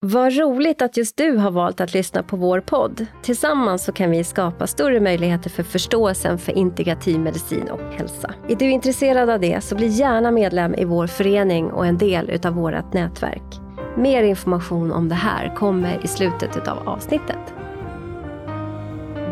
Vad roligt att just du har valt att lyssna på vår podd. Tillsammans så kan vi skapa större möjligheter för förståelsen för integrativ medicin och hälsa. Är du intresserad av det så bli gärna medlem i vår förening och en del utav vårt nätverk. Mer information om det här kommer i slutet av avsnittet.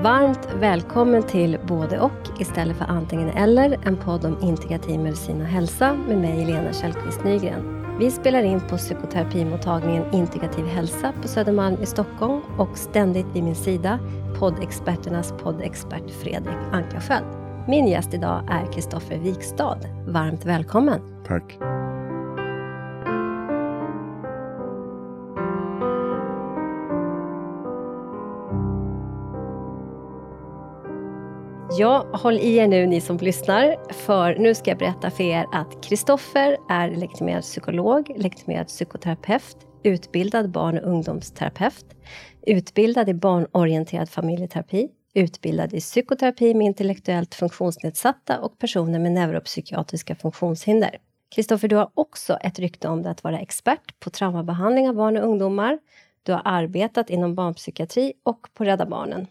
Varmt välkommen till Både och istället för antingen eller, en podd om integrativ medicin och hälsa med mig Lena Källqvist Nygren. Vi spelar in på psykoterapimottagningen Integrativ hälsa på Södermalm i Stockholm och ständigt vid min sida poddexperternas poddexpert Fredrik Ankarskjöld. Min gäst idag är Kristoffer Wikstad. Varmt välkommen! Tack! Ja, håll i er nu ni som lyssnar, för nu ska jag berätta för er att Kristoffer är legitimerad psykolog, legitimerad psykoterapeut, utbildad barn och ungdomsterapeut, utbildad i barnorienterad familjeterapi, utbildad i psykoterapi med intellektuellt funktionsnedsatta och personer med neuropsykiatriska funktionshinder. Kristoffer, du har också ett rykte om dig att vara expert på traumabehandling av barn och ungdomar. Du har arbetat inom barnpsykiatri och på Rädda Barnen.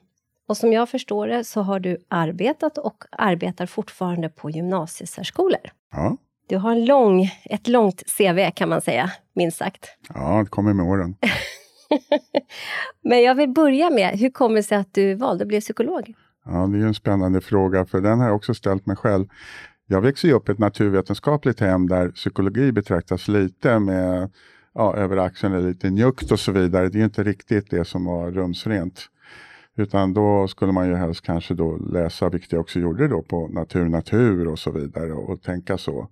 Och som jag förstår det så har du arbetat och arbetar fortfarande på gymnasiesärskolor. Ja. Du har en lång, ett långt CV kan man säga, minst sagt. Ja, det kommer med åren. Men jag vill börja med, hur kommer det sig att du valde att bli psykolog? Ja, det är en spännande fråga, för den har jag också ställt mig själv. Jag växte upp i ett naturvetenskapligt hem där psykologi betraktas lite med ja, över axeln, lite njukt och så vidare. Det är inte riktigt det som var rumsrent. Utan då skulle man ju helst kanske då läsa, vilket jag också gjorde då på natur, natur och så vidare och, tänka så.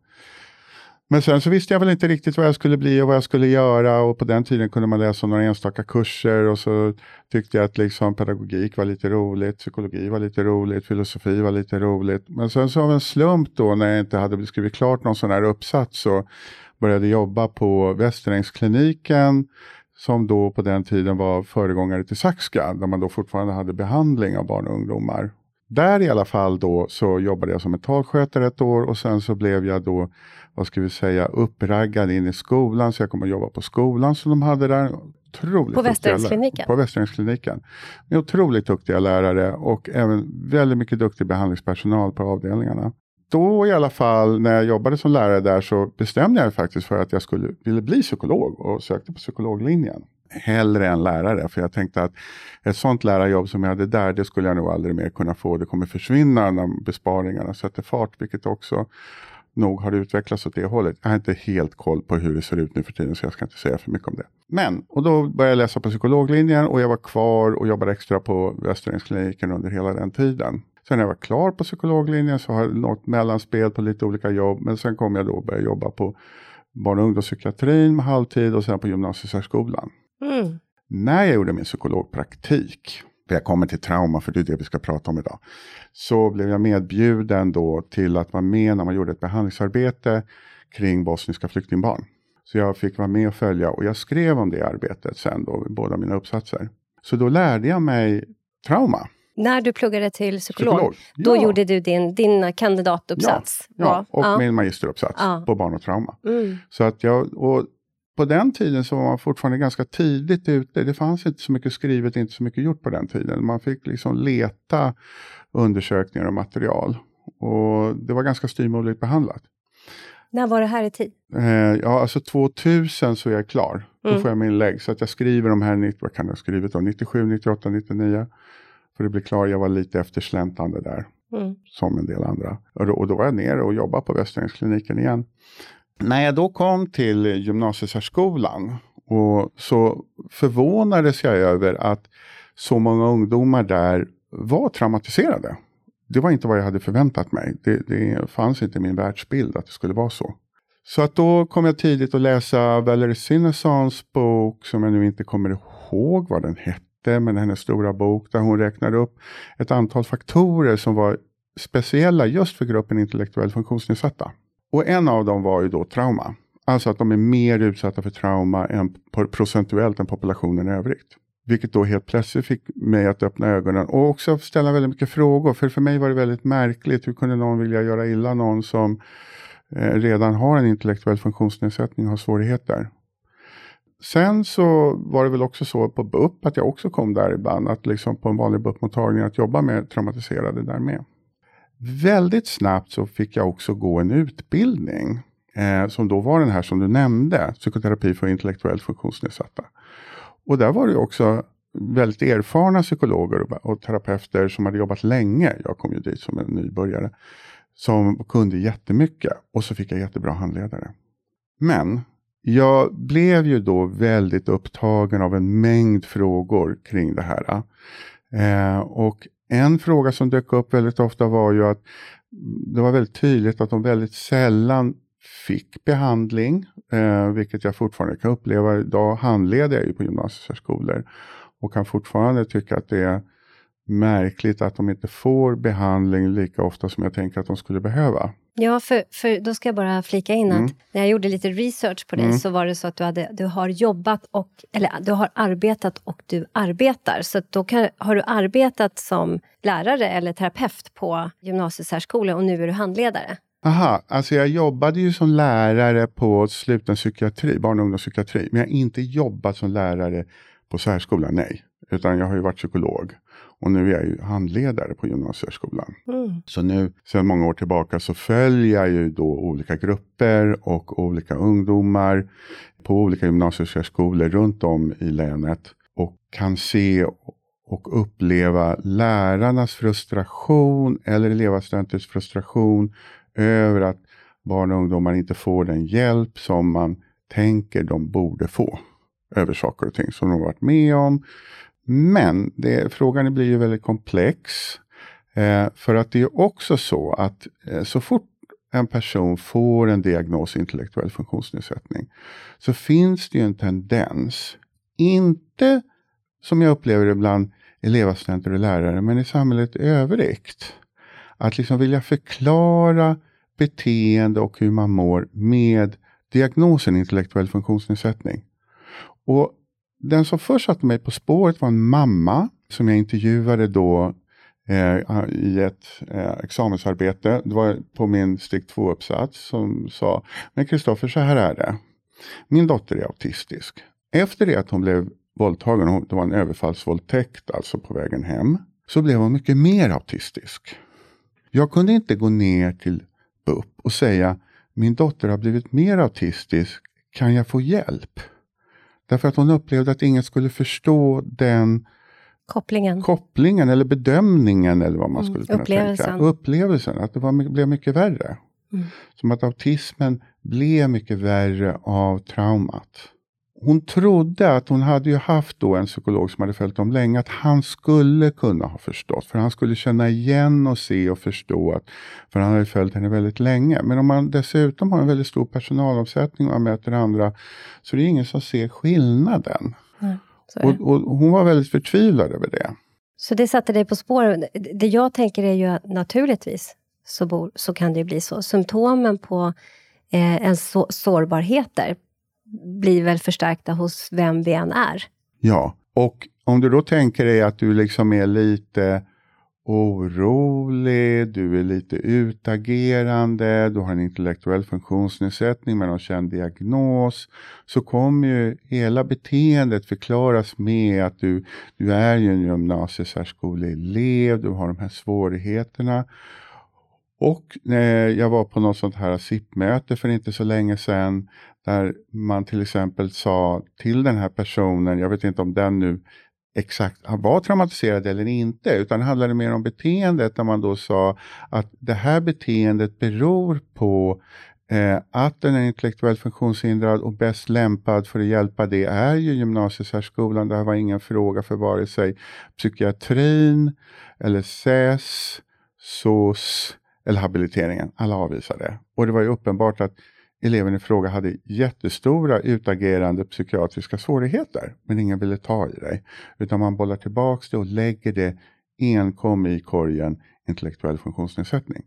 Men sen så visste jag väl inte riktigt vad jag skulle bli och vad jag skulle göra och på den tiden kunde man läsa några enstaka kurser och så tyckte jag att liksom pedagogik var lite roligt, psykologi var lite roligt, filosofi var lite roligt. Men sen så av en slump då när jag inte hade skrivit klart någon sån här uppsats så började jobba på Västerängskliniken som då på den tiden var föregångare till Saxka, där man då fortfarande hade behandling av barn och ungdomar. Där i alla fall då så jobbade jag som mentalskötare ett år och sen så blev jag då, vad ska vi säga, uppraggad in i skolan, så jag kom att jobba på skolan som de hade där. Otroligt på Västeråskliniken? På Västeråskliniken. Med otroligt duktiga lärare och även väldigt mycket duktig behandlingspersonal på avdelningarna då i alla fall när jag jobbade som lärare där så bestämde jag mig faktiskt för att jag skulle ville bli psykolog och sökte på psykologlinjen. Hellre än lärare, för jag tänkte att ett sånt lärarjobb som jag hade där, det skulle jag nog aldrig mer kunna få. Det kommer försvinna när besparingarna sätter fart, vilket också nog har utvecklats åt det hållet. Jag har inte helt koll på hur det ser ut nu för tiden, så jag ska inte säga för mycket om det. Men, och då började jag läsa på psykologlinjen och jag var kvar och jobbade extra på Västeråskliniken under hela den tiden. Sen när jag var klar på psykologlinjen så har jag något mellanspel på lite olika jobb. Men sen kom jag då och började jobba på barn och ungdomspsykiatrin med halvtid och sen på gymnasiesärskolan. Mm. När jag gjorde min psykologpraktik, för jag kommer till trauma för det är det vi ska prata om idag, så blev jag medbjuden då till att vara med när man gjorde ett behandlingsarbete kring bosniska flyktingbarn. Så jag fick vara med och följa och jag skrev om det arbetet sen då, båda mina uppsatser. Så då lärde jag mig trauma. När du pluggade till psykolog, psykolog. då ja. gjorde du din, din kandidatuppsats? Ja, ja. och ja. min magisteruppsats på barn och trauma. Mm. Så att jag, och på den tiden så var man fortfarande ganska tidigt ute. Det fanns inte så mycket skrivet, inte så mycket gjort på den tiden. Man fick liksom leta undersökningar och material. Och det var ganska styvmoderligt behandlat. När var det här i tid? Eh, ja, alltså 2000 så är jag klar. Mm. Då får jag min lägg. Så att jag skriver de här, vad kan jag ha skrivit då? 97, 98, 99. För det blir klart, jag var lite eftersläntande där. Mm. Som en del andra. Och då, och då var jag nere och jobbade på Västeråskliniken igen. När jag då kom till gymnasiesärskolan och så förvånades jag över att så många ungdomar där var traumatiserade. Det var inte vad jag hade förväntat mig. Det, det fanns inte i min världsbild att det skulle vara så. Så att då kom jag tidigt att läsa Valerie Sinnesons bok som jag nu inte kommer ihåg vad den hette med hennes stora bok där hon räknade upp ett antal faktorer som var speciella just för gruppen intellektuellt funktionsnedsatta. Och en av dem var ju då trauma. Alltså att de är mer utsatta för trauma än procentuellt än populationen i övrigt. Vilket då helt plötsligt fick mig att öppna ögonen och också ställa väldigt mycket frågor. För för mig var det väldigt märkligt. Hur kunde någon vilja göra illa någon som eh, redan har en intellektuell funktionsnedsättning och har svårigheter? Sen så var det väl också så på BUP att jag också kom där ibland, att liksom på en vanlig BUP-mottagning att jobba med traumatiserade där med. Väldigt snabbt så fick jag också gå en utbildning eh, som då var den här som du nämnde, psykoterapi för intellektuellt funktionsnedsatta. Och där var det också väldigt erfarna psykologer och terapeuter som hade jobbat länge. Jag kom ju dit som en nybörjare. Som kunde jättemycket och så fick jag jättebra handledare. Men jag blev ju då väldigt upptagen av en mängd frågor kring det här. Eh, och en fråga som dök upp väldigt ofta var ju att det var väldigt tydligt att de väldigt sällan fick behandling, eh, vilket jag fortfarande kan uppleva. Idag handleder jag ju på gymnasiesärskolor och kan fortfarande tycka att det är märkligt att de inte får behandling lika ofta som jag tänker att de skulle behöva. Ja, för, för då ska jag bara flika in mm. att när jag gjorde lite research på dig mm. så var det så att du, hade, du har jobbat och, eller du har arbetat och du arbetar. Så då kan, har du arbetat som lärare eller terapeut på gymnasiesärskola och nu är du handledare. Aha, alltså jag jobbade ju som lärare på sluten psykiatri, barn och ungdomspsykiatri, men jag har inte jobbat som lärare på särskolan, nej. Utan jag har ju varit psykolog. Och nu är jag ju handledare på gymnasieskolan. Mm. Så nu sedan många år tillbaka så följer jag ju då olika grupper och olika ungdomar på olika gymnasiesärskolor runt om i länet. Och kan se och uppleva lärarnas frustration eller elevassistenters frustration över att barn och ungdomar inte får den hjälp som man tänker de borde få över saker och ting som de har varit med om. Men det, frågan blir ju väldigt komplex. Eh, för att det är också så att eh, så fort en person får en diagnos intellektuell funktionsnedsättning så finns det ju en tendens, inte som jag upplever det bland elevassistenter och lärare, men i samhället i övrigt, att liksom vilja förklara beteende och hur man mår med diagnosen intellektuell funktionsnedsättning. Och den som först satte mig på spåret var en mamma som jag intervjuade då eh, i ett eh, examensarbete. Det var på min steg 2-uppsats som sa, men Kristoffer så här är det. Min dotter är autistisk. Efter det att hon blev våldtagen, det var en överfallsvåldtäkt alltså på vägen hem, så blev hon mycket mer autistisk. Jag kunde inte gå ner till BUP och säga, min dotter har blivit mer autistisk, kan jag få hjälp? Därför att hon upplevde att ingen skulle förstå den kopplingen, kopplingen eller bedömningen eller vad man mm, skulle kunna upplevelsen. tänka. Upplevelsen, att det var, blev mycket värre. Mm. Som att autismen blev mycket värre av traumat hon trodde att hon hade ju haft då en psykolog som hade följt dem länge, att han skulle kunna ha förstått. För han skulle känna igen och se och förstå, att, för han hade följt henne väldigt länge. Men om man dessutom har en väldigt stor personalomsättning och man möter andra, så är det ingen som ser skillnaden. Mm, och, och, hon var väldigt förtvivlad över det. Så det satte dig på spåren. Det jag tänker är ju att naturligtvis så, bor, så kan det bli så. Symptomen på eh, en så, sårbarheter blir väl förstärkta hos vem vi än är. Ja, och om du då tänker dig att du liksom är lite orolig, du är lite utagerande, du har en intellektuell funktionsnedsättning med någon känd diagnos, så kommer ju hela beteendet förklaras med att du, du är ju en gymnasiesärskoleelev, du har de här svårigheterna. Och när jag var på något sånt här SIP-möte för inte så länge sedan där man till exempel sa till den här personen, jag vet inte om den nu exakt var traumatiserad eller inte, utan det handlade mer om beteendet där man då sa att det här beteendet beror på eh, att den är intellektuellt funktionshindrad och bäst lämpad för att hjälpa det är ju gymnasiesärskolan. Det här var ingen fråga för vare sig psykiatrin eller SES, SOS eller habiliteringen. Alla avvisade. Och det var ju uppenbart att eleven i fråga hade jättestora utagerande psykiatriska svårigheter, men ingen ville ta i dig. Utan man bollar tillbaks det och lägger det enkom i korgen intellektuell funktionsnedsättning.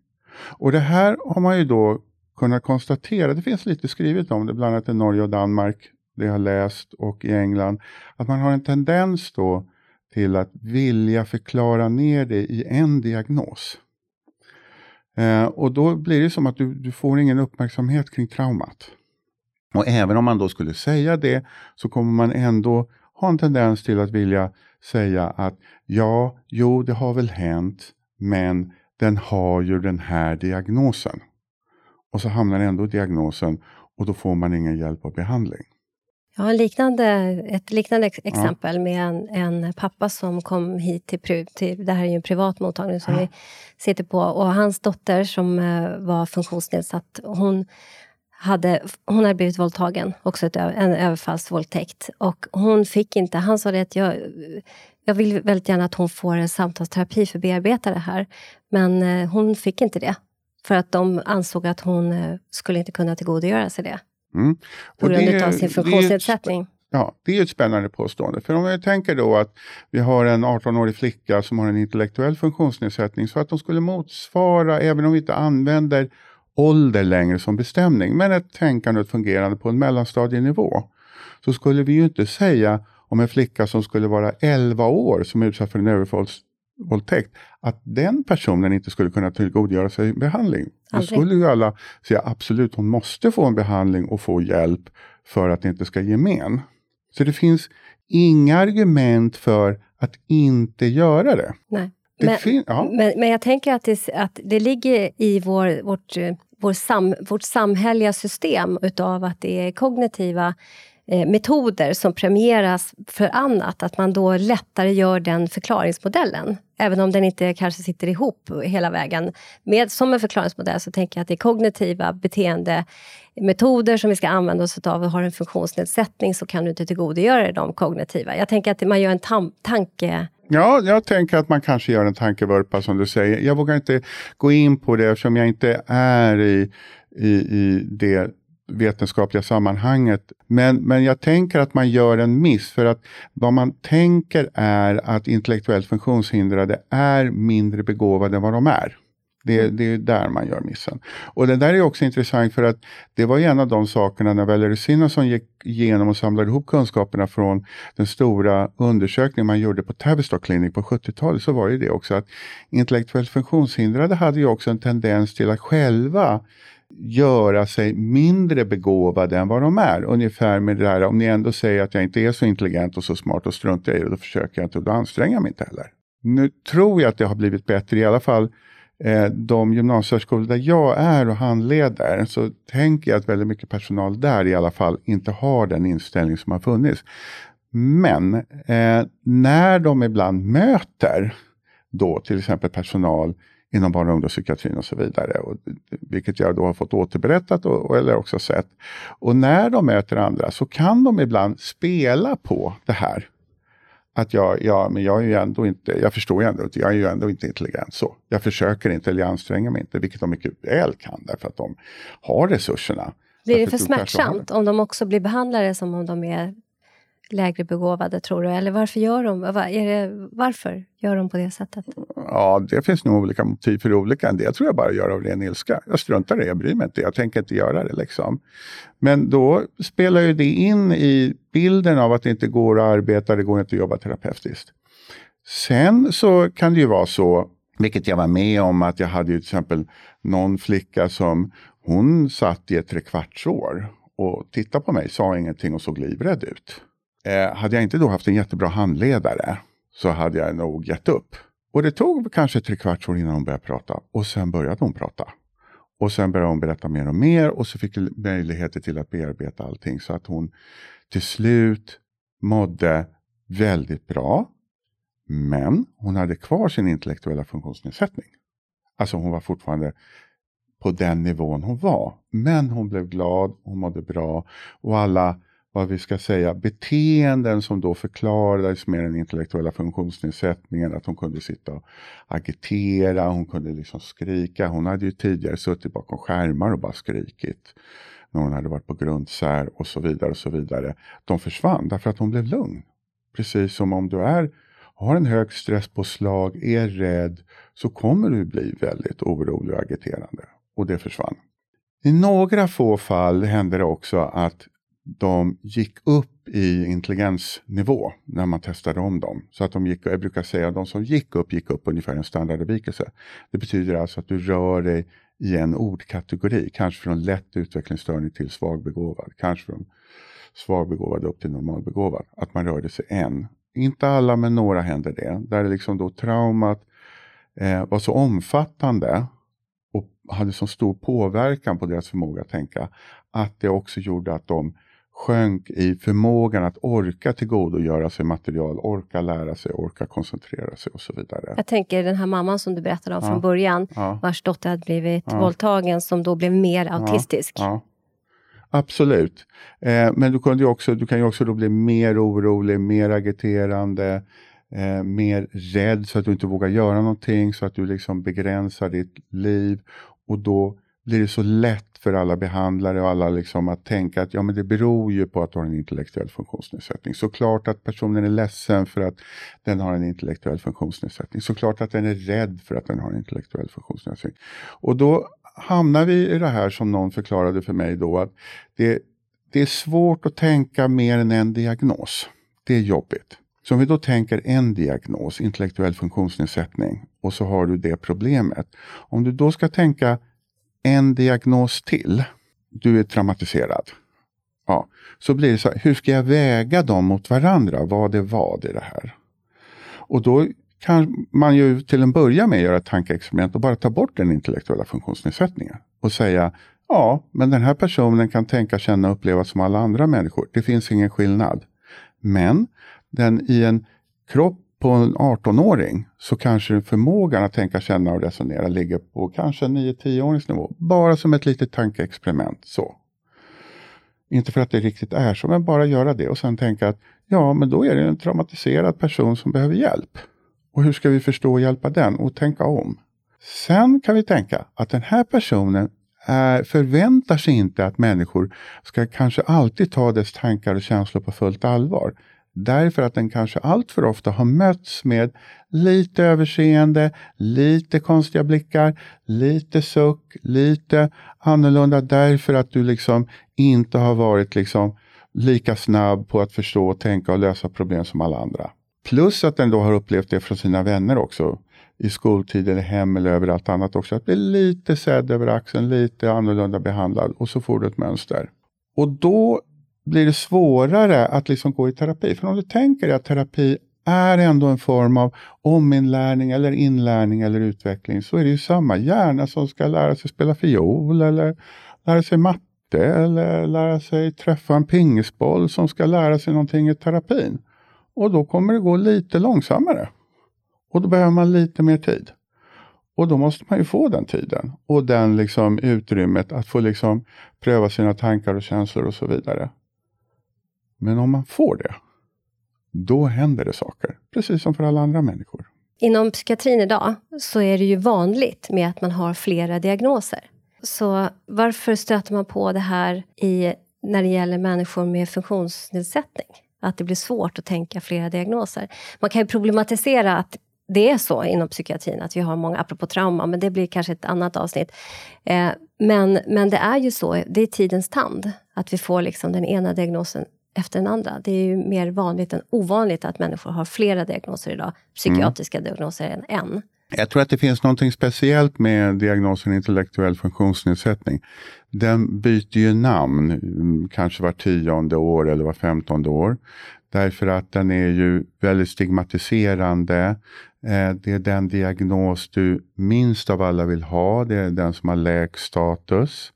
Och det här har man ju då kunnat konstatera, det finns lite skrivet om det, bland annat i Norge och Danmark, det jag har läst, och i England, att man har en tendens då till att vilja förklara ner det i en diagnos. Eh, och då blir det som att du, du får ingen uppmärksamhet kring traumat. Och även om man då skulle säga det så kommer man ändå ha en tendens till att vilja säga att ja, jo, det har väl hänt, men den har ju den här diagnosen. Och så hamnar ändå diagnosen och då får man ingen hjälp och behandling. Jag har liknande, ett liknande exempel ja. med en, en, pappa som kom hit till, till, det här är ju en privat mottagning som vi sitter på, och hans dotter som uh, var funktionsnedsatt, hon hade, hon hade blivit våldtagen, också ett, en överfallsvåldtäkt. Och hon fick inte, han sa det att jag, jag vill väldigt gärna att hon får en samtalsterapi för att bearbeta det här. Men uh, hon fick inte det. För att de ansåg att hon uh, skulle inte kunna tillgodogöra sig det. Mm. På grund det, av sin funktionsnedsättning. Ja, det är ett spännande påstående. För om vi tänker då att vi har en 18-årig flicka som har en intellektuell funktionsnedsättning så att de skulle motsvara, även om vi inte använder ålder längre som bestämning, men ett tänkande och ett fungerande på en mellanstadienivå. Så skulle vi ju inte säga om en flicka som skulle vara 11 år som är utsatt för en våldtäkt, att den personen inte skulle kunna tillgodogöra sig behandling. Då skulle ju alla säga absolut, hon måste få en behandling och få hjälp för att det inte ska ge men. Så det finns inga argument för att inte göra det. Nej. det men, ja. men, men, jag tänker att det, att det ligger i vår, vårt, vår sam, vårt samhälleliga system utav att det är kognitiva eh, Eh, metoder som premieras för annat, att man då lättare gör den förklaringsmodellen. Även om den inte kanske sitter ihop hela vägen med som en förklaringsmodell, så tänker jag att det är kognitiva beteendemetoder som vi ska använda oss av. Har en funktionsnedsättning så kan du inte tillgodogöra dig de kognitiva. Jag tänker att man gör en tanke Ja, jag tänker att man kanske gör en tankevurpa som du säger. Jag vågar inte gå in på det eftersom jag inte är i, i, i det vetenskapliga sammanhanget. Men, men jag tänker att man gör en miss för att vad man tänker är att intellektuellt funktionshindrade är mindre begåvade än vad de är. Det, mm. det är där man gör missen. Och det där är också intressant för att det var en av de sakerna när Valerie Sinnason gick igenom och samlade ihop kunskaperna från den stora undersökningen man gjorde på Tavistock Clinic på 70-talet så var det det också att intellektuellt funktionshindrade hade ju också en tendens till att själva göra sig mindre begåvade än vad de är. Ungefär med det där, om ni ändå säger att jag inte är så intelligent och så smart och struntar i det, då försöker jag inte och då anstränger jag mig inte heller. Nu tror jag att det har blivit bättre, i alla fall eh, de gymnasieskolor där jag är och handleder, så tänker jag att väldigt mycket personal där i alla fall inte har den inställning som har funnits. Men eh, när de ibland möter då till exempel personal inom barn och ungdomspsykiatrin och så vidare. Och, vilket jag då har fått återberättat och, och, eller också sett. Och när de möter andra så kan de ibland spela på det här. Att jag, ja, men jag är ju ändå inte, jag förstår ju ändå inte, jag är ju ändå inte intelligent så. Jag försöker inte eller jag anstränger mig inte, vilket de mycket väl kan därför att de har resurserna. Blir det för smärtsamt om de också blir behandlade som om de är lägre begåvade, tror du? Eller varför gör de, är det, varför gör de på det sättet? Ja, det finns nog olika motiv för olika. En del tror jag bara gör av ren ilska. Jag struntar i det, jag bryr mig inte, jag tänker inte göra det. Liksom. Men då spelar ju det in i bilden av att det inte går att arbeta, det går inte att jobba terapeutiskt. Sen så kan det ju vara så, vilket jag var med om, att jag hade ju till exempel någon flicka som hon satt i ett trekvartsår och tittade på mig, sa ingenting och såg livrädd ut. Eh, hade jag inte då haft en jättebra handledare så hade jag nog gett upp. Och det tog kanske tre kvarts år innan hon började prata och sen började hon prata. Och sen började hon berätta mer och mer och så fick jag möjligheter till att bearbeta allting så att hon till slut mådde väldigt bra. Men hon hade kvar sin intellektuella funktionsnedsättning. Alltså hon var fortfarande på den nivån hon var. Men hon blev glad, hon mådde bra och alla vad vi ska säga, beteenden som då förklarades med den intellektuella funktionsnedsättningen. Att hon kunde sitta och agitera, hon kunde liksom skrika. Hon hade ju tidigare suttit bakom skärmar och bara skrikit. När hon hade varit på grundsär och så vidare och så vidare. De försvann därför att hon blev lugn. Precis som om du är, har en hög stresspåslag, är rädd, så kommer du bli väldigt orolig och agiterande. Och det försvann. I några få fall hände det också att de gick upp i intelligensnivå när man testade om dem. Så att de gick, jag brukar säga att de som gick upp, gick upp ungefär en standardavvikelse. Det betyder alltså att du rör dig i en ordkategori. Kanske från lätt utvecklingsstörning till svagbegåvad. Kanske från svagbegåvad upp till normalbegåvad. Att man rörde sig en. Inte alla men några händer det. Där det liksom då traumat eh, var så omfattande och hade så stor påverkan på deras förmåga att tänka. Att det också gjorde att de sjönk i förmågan att orka tillgodogöra sig material, orka lära sig, orka koncentrera sig och så vidare. Jag tänker den här mamman som du berättade om ja. från början, ja. vars dotter hade blivit ja. våldtagen, som då blev mer autistisk. Ja. Absolut. Eh, men du, kunde också, du kan ju också då bli mer orolig, mer agiterande, eh, mer rädd så att du inte vågar göra någonting, så att du liksom begränsar ditt liv. Och då blir det så lätt för alla behandlare och alla liksom att tänka att ja, men det beror ju på att du har en intellektuell funktionsnedsättning. Såklart att personen är ledsen för att den har en intellektuell funktionsnedsättning. Såklart att den är rädd för att den har en intellektuell funktionsnedsättning. Och då hamnar vi i det här som någon förklarade för mig då att det, det är svårt att tänka mer än en diagnos. Det är jobbigt. Så om vi då tänker en diagnos, intellektuell funktionsnedsättning, och så har du det problemet. Om du då ska tänka en diagnos till, du är traumatiserad. Ja, så blir det så här, hur ska jag väga dem mot varandra? Vad är vad i det här? Och då kan man ju till en början med göra ett tankeexperiment och bara ta bort den intellektuella funktionsnedsättningen. Och säga, ja, men den här personen kan tänka, känna och uppleva som alla andra människor. Det finns ingen skillnad. Men den i en kropp på en 18-åring så kanske förmågan att tänka, känna och resonera ligger på kanske 9-10-årings nivå. Bara som ett litet tankeexperiment. så. Inte för att det riktigt är så, men bara göra det och sen tänka att ja, men då är det en traumatiserad person som behöver hjälp. Och hur ska vi förstå och hjälpa den och tänka om? Sen kan vi tänka att den här personen är, förväntar sig inte att människor ska kanske alltid ta dess tankar och känslor på fullt allvar. Därför att den kanske allt för ofta har mötts med lite överseende, lite konstiga blickar, lite suck, lite annorlunda därför att du liksom inte har varit liksom lika snabb på att förstå, tänka och lösa problem som alla andra. Plus att den då har upplevt det från sina vänner också. I skoltid eller hem eller överallt annat också. Att bli lite sedd över axeln, lite annorlunda behandlad och så får du ett mönster. Och då blir det svårare att liksom gå i terapi. För om du tänker dig att terapi är ändå en form av ominlärning eller inlärning eller utveckling så är det ju samma hjärna som ska lära sig spela fiol eller lära sig matte eller lära sig träffa en pingisboll som ska lära sig någonting i terapin. Och då kommer det gå lite långsammare. Och då behöver man lite mer tid. Och då måste man ju få den tiden och den liksom utrymmet att få liksom pröva sina tankar och känslor och så vidare. Men om man får det, då händer det saker. Precis som för alla andra människor. Inom psykiatrin idag så är det ju vanligt med att man har flera diagnoser. Så varför stöter man på det här i, när det gäller människor med funktionsnedsättning? Att det blir svårt att tänka flera diagnoser. Man kan ju problematisera att det är så inom psykiatrin, att vi har många, apropå trauma, men det blir kanske ett annat avsnitt. Eh, men, men det är ju så, det är tidens tand, att vi får liksom den ena diagnosen efter den andra. Det är ju mer vanligt än ovanligt att människor har flera diagnoser idag, psykiatriska mm. diagnoser än en. Jag tror att det finns något speciellt med diagnosen intellektuell funktionsnedsättning. Den byter ju namn, mm, kanske var tionde år eller var femtonde år. Därför att den är ju väldigt stigmatiserande. Eh, det är den diagnos du minst av alla vill ha. Det är den som har lägst status.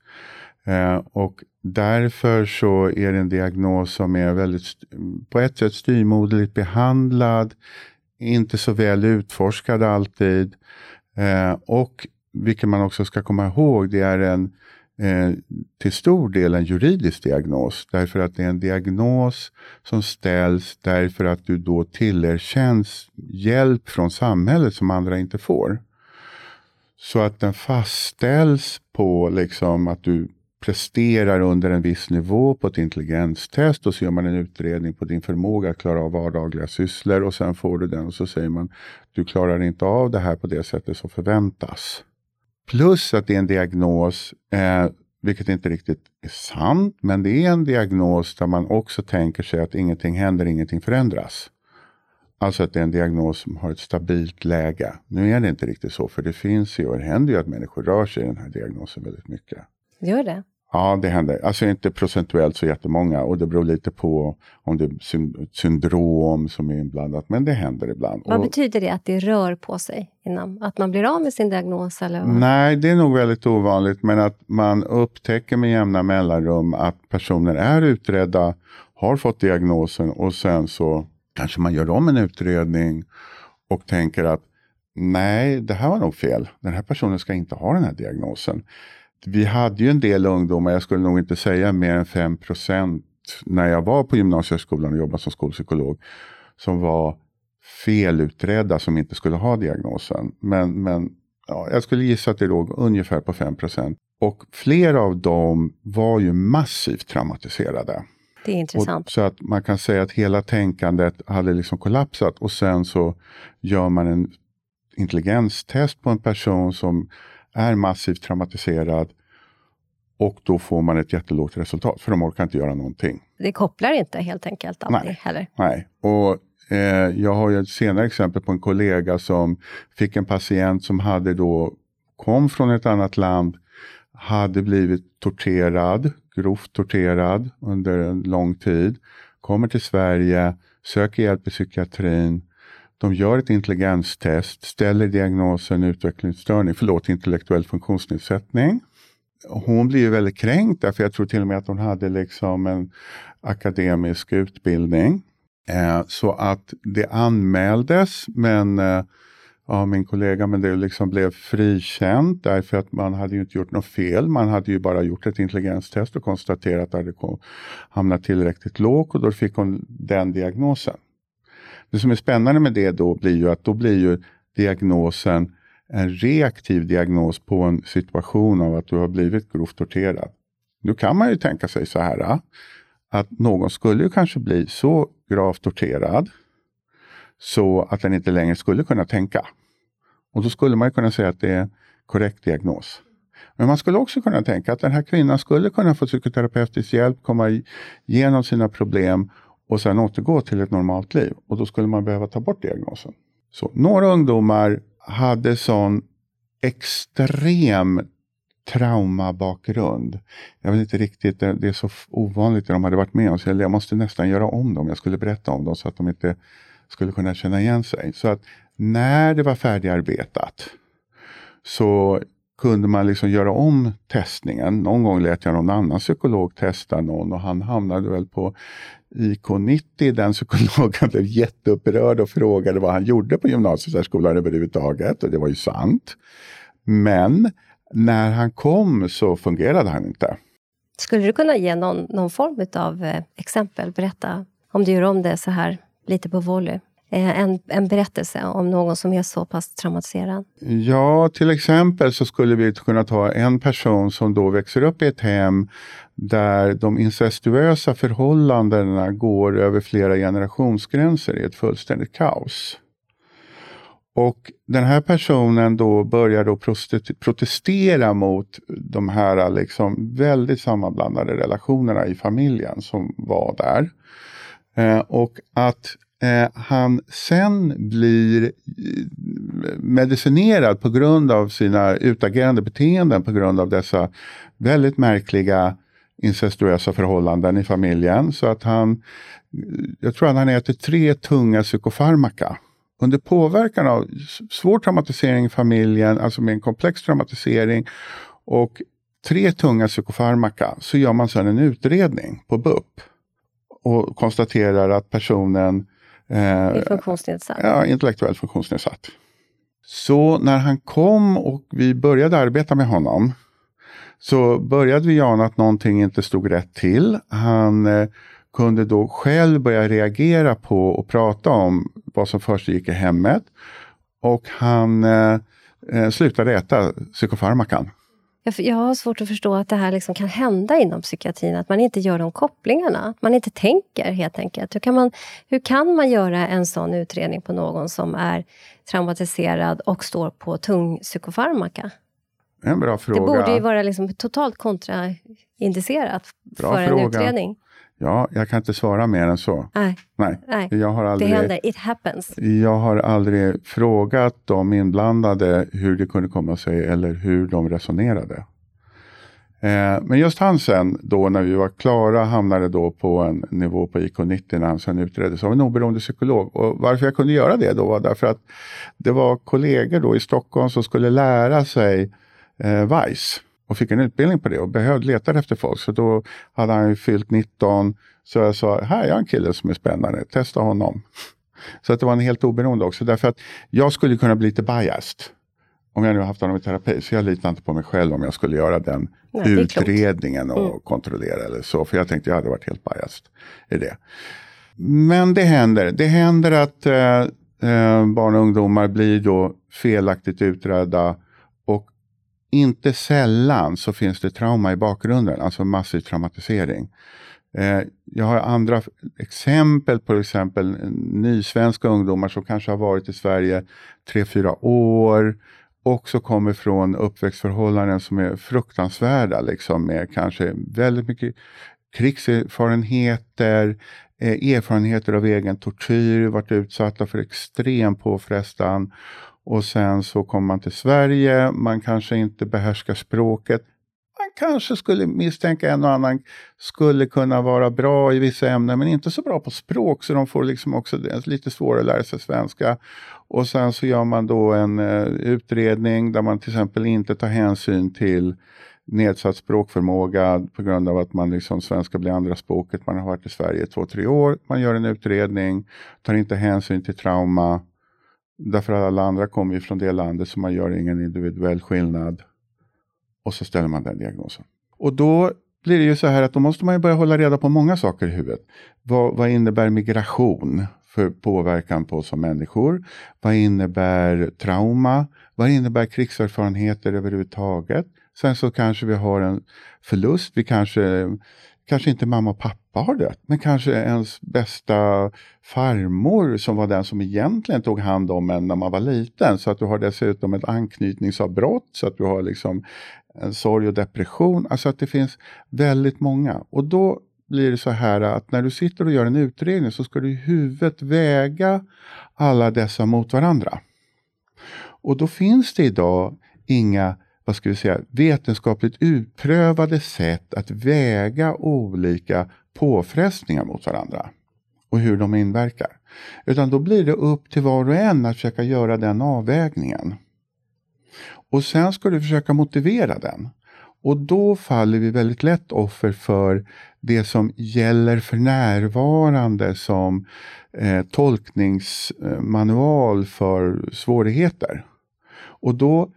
Eh, och därför så är det en diagnos som är väldigt, på ett sätt styrmoderligt behandlad, inte så väl utforskad alltid. Eh, och vilket man också ska komma ihåg, det är en eh, till stor del en juridisk diagnos. Därför att det är en diagnos som ställs därför att du då tillerkänns hjälp från samhället som andra inte får. Så att den fastställs på liksom att du presterar under en viss nivå på ett intelligenstest och så gör man en utredning på din förmåga att klara av vardagliga sysslor och sen får du den och så säger man du klarar inte av det här på det sättet som förväntas. Plus att det är en diagnos, eh, vilket inte riktigt är sant, men det är en diagnos där man också tänker sig att ingenting händer, ingenting förändras. Alltså att det är en diagnos som har ett stabilt läge. Nu är det inte riktigt så, för det finns ju och det händer ju att människor rör sig i den här diagnosen väldigt mycket. Gör det? Ja, det händer. Alltså inte procentuellt så jättemånga och det beror lite på om det är syndrom som är inblandat, men det händer ibland. Vad och, betyder det att det rör på sig? Innan? Att man blir av med sin diagnos? Eller Nej, det är nog väldigt ovanligt, men att man upptäcker med jämna mellanrum att personer är utredda, har fått diagnosen och sen så kanske man gör om en utredning och tänker att nej, det här var nog fel. Den här personen ska inte ha den här diagnosen vi hade ju en del ungdomar, jag skulle nog inte säga mer än 5% när jag var på gymnasieskolan och jobbade som skolpsykolog, som var felutredda som inte skulle ha diagnosen. Men, men ja, jag skulle gissa att det låg ungefär på 5% Och flera av dem var ju massivt traumatiserade. Det är intressant. Och, så att man kan säga att hela tänkandet hade liksom kollapsat och sen så gör man en intelligenstest på en person som är massivt traumatiserad och då får man ett jättelågt resultat för de orkar inte göra någonting. Det kopplar inte helt enkelt alltid nej, heller? Nej, och eh, jag har ju ett senare exempel på en kollega som fick en patient som hade då kom från ett annat land, hade blivit torterad, grovt torterad under en lång tid, kommer till Sverige, söker hjälp i psykiatrin, de gör ett intelligenstest, ställer diagnosen utvecklingsstörning, förlåt intellektuell funktionsnedsättning. Hon blir väldigt kränkt därför jag tror till och med att hon hade liksom en akademisk utbildning. Eh, så att det anmäldes men eh, av min kollega men det liksom blev frikänt därför att man hade ju inte gjort något fel. Man hade ju bara gjort ett intelligenstest och konstaterat att det hade hamnat tillräckligt lågt och då fick hon den diagnosen. Det som är spännande med det då blir ju att då blir ju diagnosen en reaktiv diagnos på en situation av att du har blivit grovt torterad. Nu kan man ju tänka sig så här ah, att någon skulle ju kanske bli så gravt torterad så att den inte längre skulle kunna tänka. Och då skulle man kunna säga att det är korrekt diagnos. Men man skulle också kunna tänka att den här kvinnan skulle kunna få psykoterapeutisk hjälp, komma igenom sina problem och sen återgå till ett normalt liv. Och då skulle man behöva ta bort diagnosen. Så några ungdomar hade sån extrem traumabakgrund. Jag vet inte riktigt, det är så ovanligt det de hade varit med om, så jag måste nästan göra om dem. Jag skulle berätta om dem så att de inte skulle kunna känna igen sig. Så att när det var färdigarbetat så kunde man liksom göra om testningen. Någon gång lät jag någon annan psykolog testa någon och han hamnade väl på IK90. Den psykologen blev jätteupprörd och frågade vad han gjorde på gymnasiesärskolan överhuvudtaget och det var ju sant. Men när han kom så fungerade han inte. Skulle du kunna ge någon, någon form av eh, exempel? Berätta om du gör om det så här lite på volley. Eh, en, en berättelse om någon som är så pass traumatiserad? Ja, till exempel så skulle vi kunna ta en person som då växer upp i ett hem där de incestuösa förhållandena går över flera generationsgränser i ett fullständigt kaos. Och den här personen då börjar då protestera mot de här liksom väldigt sammanblandade relationerna i familjen som var där. Eh, och att eh, han sen blir eh, medicinerad på grund av sina utagerande beteenden på grund av dessa väldigt märkliga incestuösa förhållanden i familjen. Så att han, jag tror att han äter tre tunga psykofarmaka. Under påverkan av svår traumatisering i familjen, alltså med en komplex traumatisering och tre tunga psykofarmaka så gör man sedan en utredning på BUP och konstaterar att personen Eh, funktionsnedsatt? Ja, intellektuellt funktionsnedsatt. Så när han kom och vi började arbeta med honom så började vi ana att någonting inte stod rätt till. Han eh, kunde då själv börja reagera på och prata om vad som försiggick i hemmet. Och han eh, eh slutade äta psykofarmakan. Jag, jag har svårt att förstå att det här liksom kan hända inom psykiatrin, att man inte gör de kopplingarna. Att man inte tänker helt enkelt. Hur kan, man, hur kan man göra en sån utredning på någon som är traumatiserad och står på tung psykofarmaka? En bra fråga. Det borde ju vara liksom totalt kontraindicerat bra för en fråga. utredning. Ja, jag kan inte svara mer än så. Nej. Nej. Nej. Jag har aldrig, Det händer, it happens. Jag har aldrig frågat de inblandade hur det kunde komma sig eller hur de resonerade. Eh, men just han sen, då när vi var klara, hamnade då på en nivå på IK90 när han sen utreddes av en oberoende psykolog. Och varför jag kunde göra det då var därför att det var kollegor då i Stockholm som skulle lära sig eh, VICE och fick en utbildning på det och behövde leta efter folk. Så då hade han ju fyllt 19. Så jag sa, här är en kille som är spännande, testa honom. Så att det var en helt oberoende också. Därför att jag skulle kunna bli lite biased. Om jag nu haft honom i terapi. Så jag litar inte på mig själv om jag skulle göra den Nej, utredningen och Mm. kontrollera eller så. För jag tänkte jag hade varit helt biased i det. Men det händer. Det händer att eh, eh, barn och ungdomar blir då felaktigt utredda. Inte sällan så finns det trauma i bakgrunden, alltså massiv traumatisering. Eh, jag har andra exempel på exempel nysvenska ungdomar som kanske har varit i Sverige tre fyra år. Också kommer från uppväxtförhållanden som är fruktansvärda, liksom med kanske väldigt mycket krigserfarenheter, eh, erfarenheter av egen tortyr, varit utsatta för extrem påfrestan. Och sen så kommer man till Sverige, man kanske inte behärskar språket. Man kanske skulle misstänka en och annan skulle kunna vara bra i vissa ämnen men inte så bra på språk så de får liksom också det lite svårare att lära sig svenska. Och sen så gör man då en eh, utredning där man till exempel inte tar hänsyn till nedsatt språkförmåga på grund av att man liksom svenska blir andra språket. Man har varit i Sverige i två, tre år. Man gör en utredning, tar inte hänsyn till trauma. Därför att alla andra kommer ju från det landet så man gör ingen individuell skillnad. Och så ställer man den diagnosen. Och då blir det ju så här att då måste man ju börja hålla reda på många saker i huvudet. Vad, vad innebär migration för påverkan på oss som människor? Vad innebär trauma? Vad innebär krigserfarenheter överhuvudtaget? Sen så kanske vi har en förlust. Vi kanske, kanske inte mamma och pappa har dött, men kanske ens bästa farmor som var den som egentligen tog hand om en när man var liten. Så att du har dessutom ett anknytningsavbrott, så att du har liksom en sorg och depression. Alltså att det finns väldigt många. Och då blir det så här att när du sitter och gör en utredning så ska du i huvudet väga alla dessa mot varandra. Och då finns det idag inga vad ska vi säga, vetenskapligt utprövade sätt att väga olika påfrestningar mot varandra och hur de inverkar. Utan då blir det upp till var och en att försöka göra den avvägningen. Och sen ska du försöka motivera den. Och då faller vi väldigt lätt offer för det som gäller för närvarande som eh, tolkningsmanual för svårigheter. Och då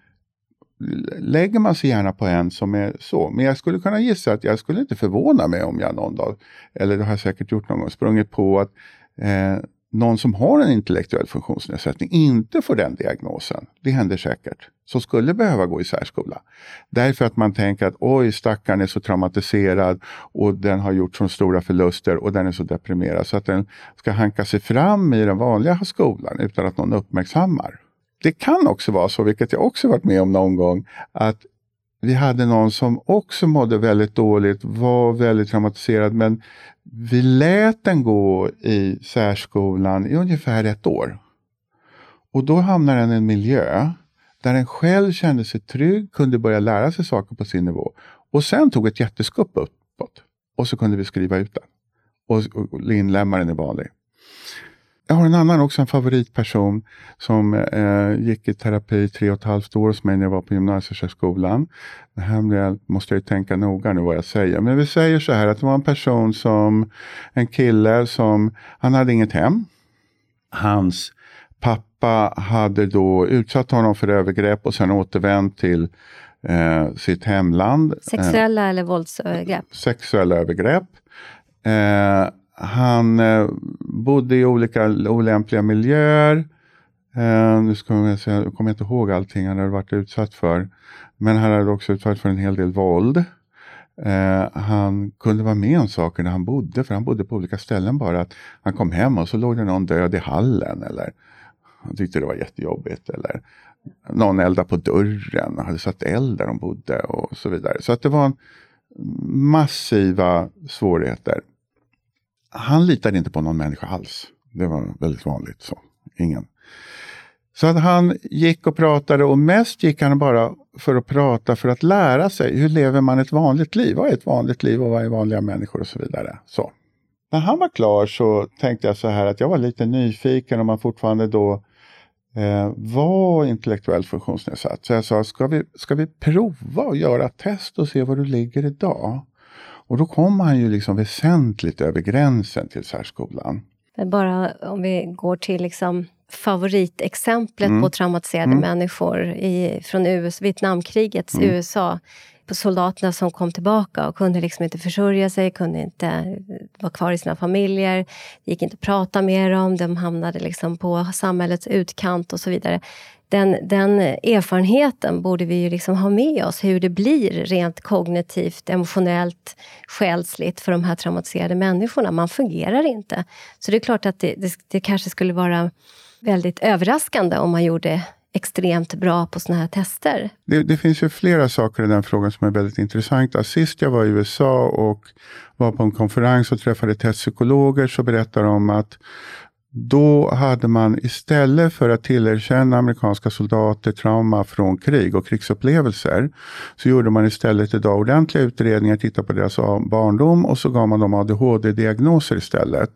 lägger man sig gärna på en som är så. Men jag skulle kunna gissa att jag skulle inte förvåna mig om jag någon dag, eller det har jag säkert gjort någon gång, sprungit på att eh, någon som har en intellektuell funktionsnedsättning inte får den diagnosen. Det händer säkert. Som skulle behöva gå i särskola. Därför att man tänker att oj, stackaren är så traumatiserad och den har gjort så stora förluster och den är så deprimerad så att den ska hanka sig fram i den vanliga skolan utan att någon uppmärksammar. Det kan också vara så, vilket jag också varit med om någon gång, att vi hade någon som också mådde väldigt dåligt, var väldigt traumatiserad, men vi lät den gå i särskolan i ungefär ett år. Och då hamnar den i en miljö där den själv kände sig trygg, kunde börja lära sig saker på sin nivå. Och sen tog ett jätteskupp uppåt. Och så kunde vi skriva ut den. Och, och inlämna den i vanlig. Jag har en annan också, en favoritperson som eh, gick i terapi tre och ett halvt år hos mig när jag var på gymnasiesärskolan. Det här måste jag ju tänka noga nu vad jag säger. Men vi säger så här att det var en person som, en kille som, han hade inget hem. Hans pappa hade då utsatt honom för övergrepp och sen återvänt till eh, sitt hemland. Sexuella eller våldsövergrepp? Sexuella övergrepp. Eh, han eh, bodde i olika olämpliga miljöer. Eh, nu ska jag, säga, jag kommer inte ihåg allting han hade varit utsatt för. Men han hade också utsatt för en hel del våld. Eh, han kunde vara med om saker när han bodde, för han bodde på olika ställen bara. Att han kom hem och så låg det någon död i hallen. Eller han tyckte det var jättejobbigt. Eller någon eldade på dörren och hade satt eld där de bodde och så vidare. Så att det var en massiva svårigheter han litade inte på någon människa alls. Det var väldigt vanligt. så. Ingen. Så att han gick och pratade och mest gick han bara för att prata för att lära sig. Hur lever man ett vanligt liv? Vad är ett vanligt liv och vad är vanliga människor och så vidare. Så. När han var klar så tänkte jag så här att jag var lite nyfiken om man fortfarande då eh, var intellektuellt funktionsnedsatt. Så jag sa, ska vi, ska vi prova att göra test och se var du ligger idag? Och då kom han ju liksom väsentligt över gränsen till särskolan. Men bara om vi går till liksom favoritexemplet mm. på traumatiserade mm. människor i, från US, Vietnamkrigets mm. USA. På soldaterna som kom tillbaka och kunde liksom inte försörja sig, kunde inte vara kvar i sina familjer. Gick inte att prata med dem, de hamnade liksom på samhällets utkant och så vidare. Den, den erfarenheten borde vi ju liksom ha med oss, hur det blir rent kognitivt, emotionellt, själsligt för de här traumatiserade människorna. Man fungerar inte. Så det är klart att det, det, det kanske skulle vara väldigt överraskande om man gjorde extremt bra på såna här tester. Det, det, finns ju flera saker i den frågan som är väldigt intressanta. Sist jag var i USA och var på en konferens och träffade testpsykologer så berättade de att då hade man istället för att tillerkänna amerikanska soldater trauma från krig och krigsupplevelser så gjorde man istället idag ordentliga utredningar, tittade på deras barndom och så gav man dem ADHD-diagnoser istället.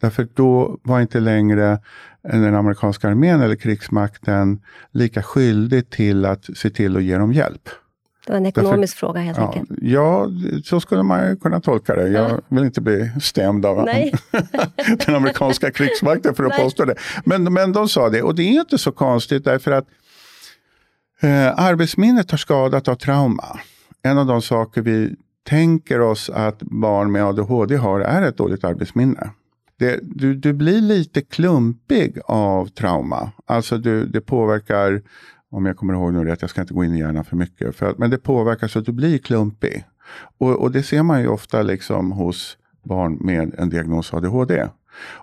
Därför då var inte längre den amerikanska armén eller krigsmakten lika skyldig till att se till att ge dem hjälp. Det var en ekonomisk Därför, fråga helt ja, enkelt. Ja, så skulle man kunna tolka det. Jag ja. vill inte bli stämd av den amerikanska krigsmakten för att Nej. påstå det. Men, men de sa det och det är inte så konstigt därför att eh, arbetsminnet har skadat av trauma. En av de saker vi tänker oss att barn med ADHD har är ett dåligt arbetsminne. Det, du, du blir lite klumpig av trauma. Alltså du, det påverkar om jag kommer ihåg nu rätt, jag ska inte gå in i hjärnan för mycket. För, men det påverkar så att du blir klumpig. Och, och det ser man ju ofta liksom hos barn med en diagnos ADHD.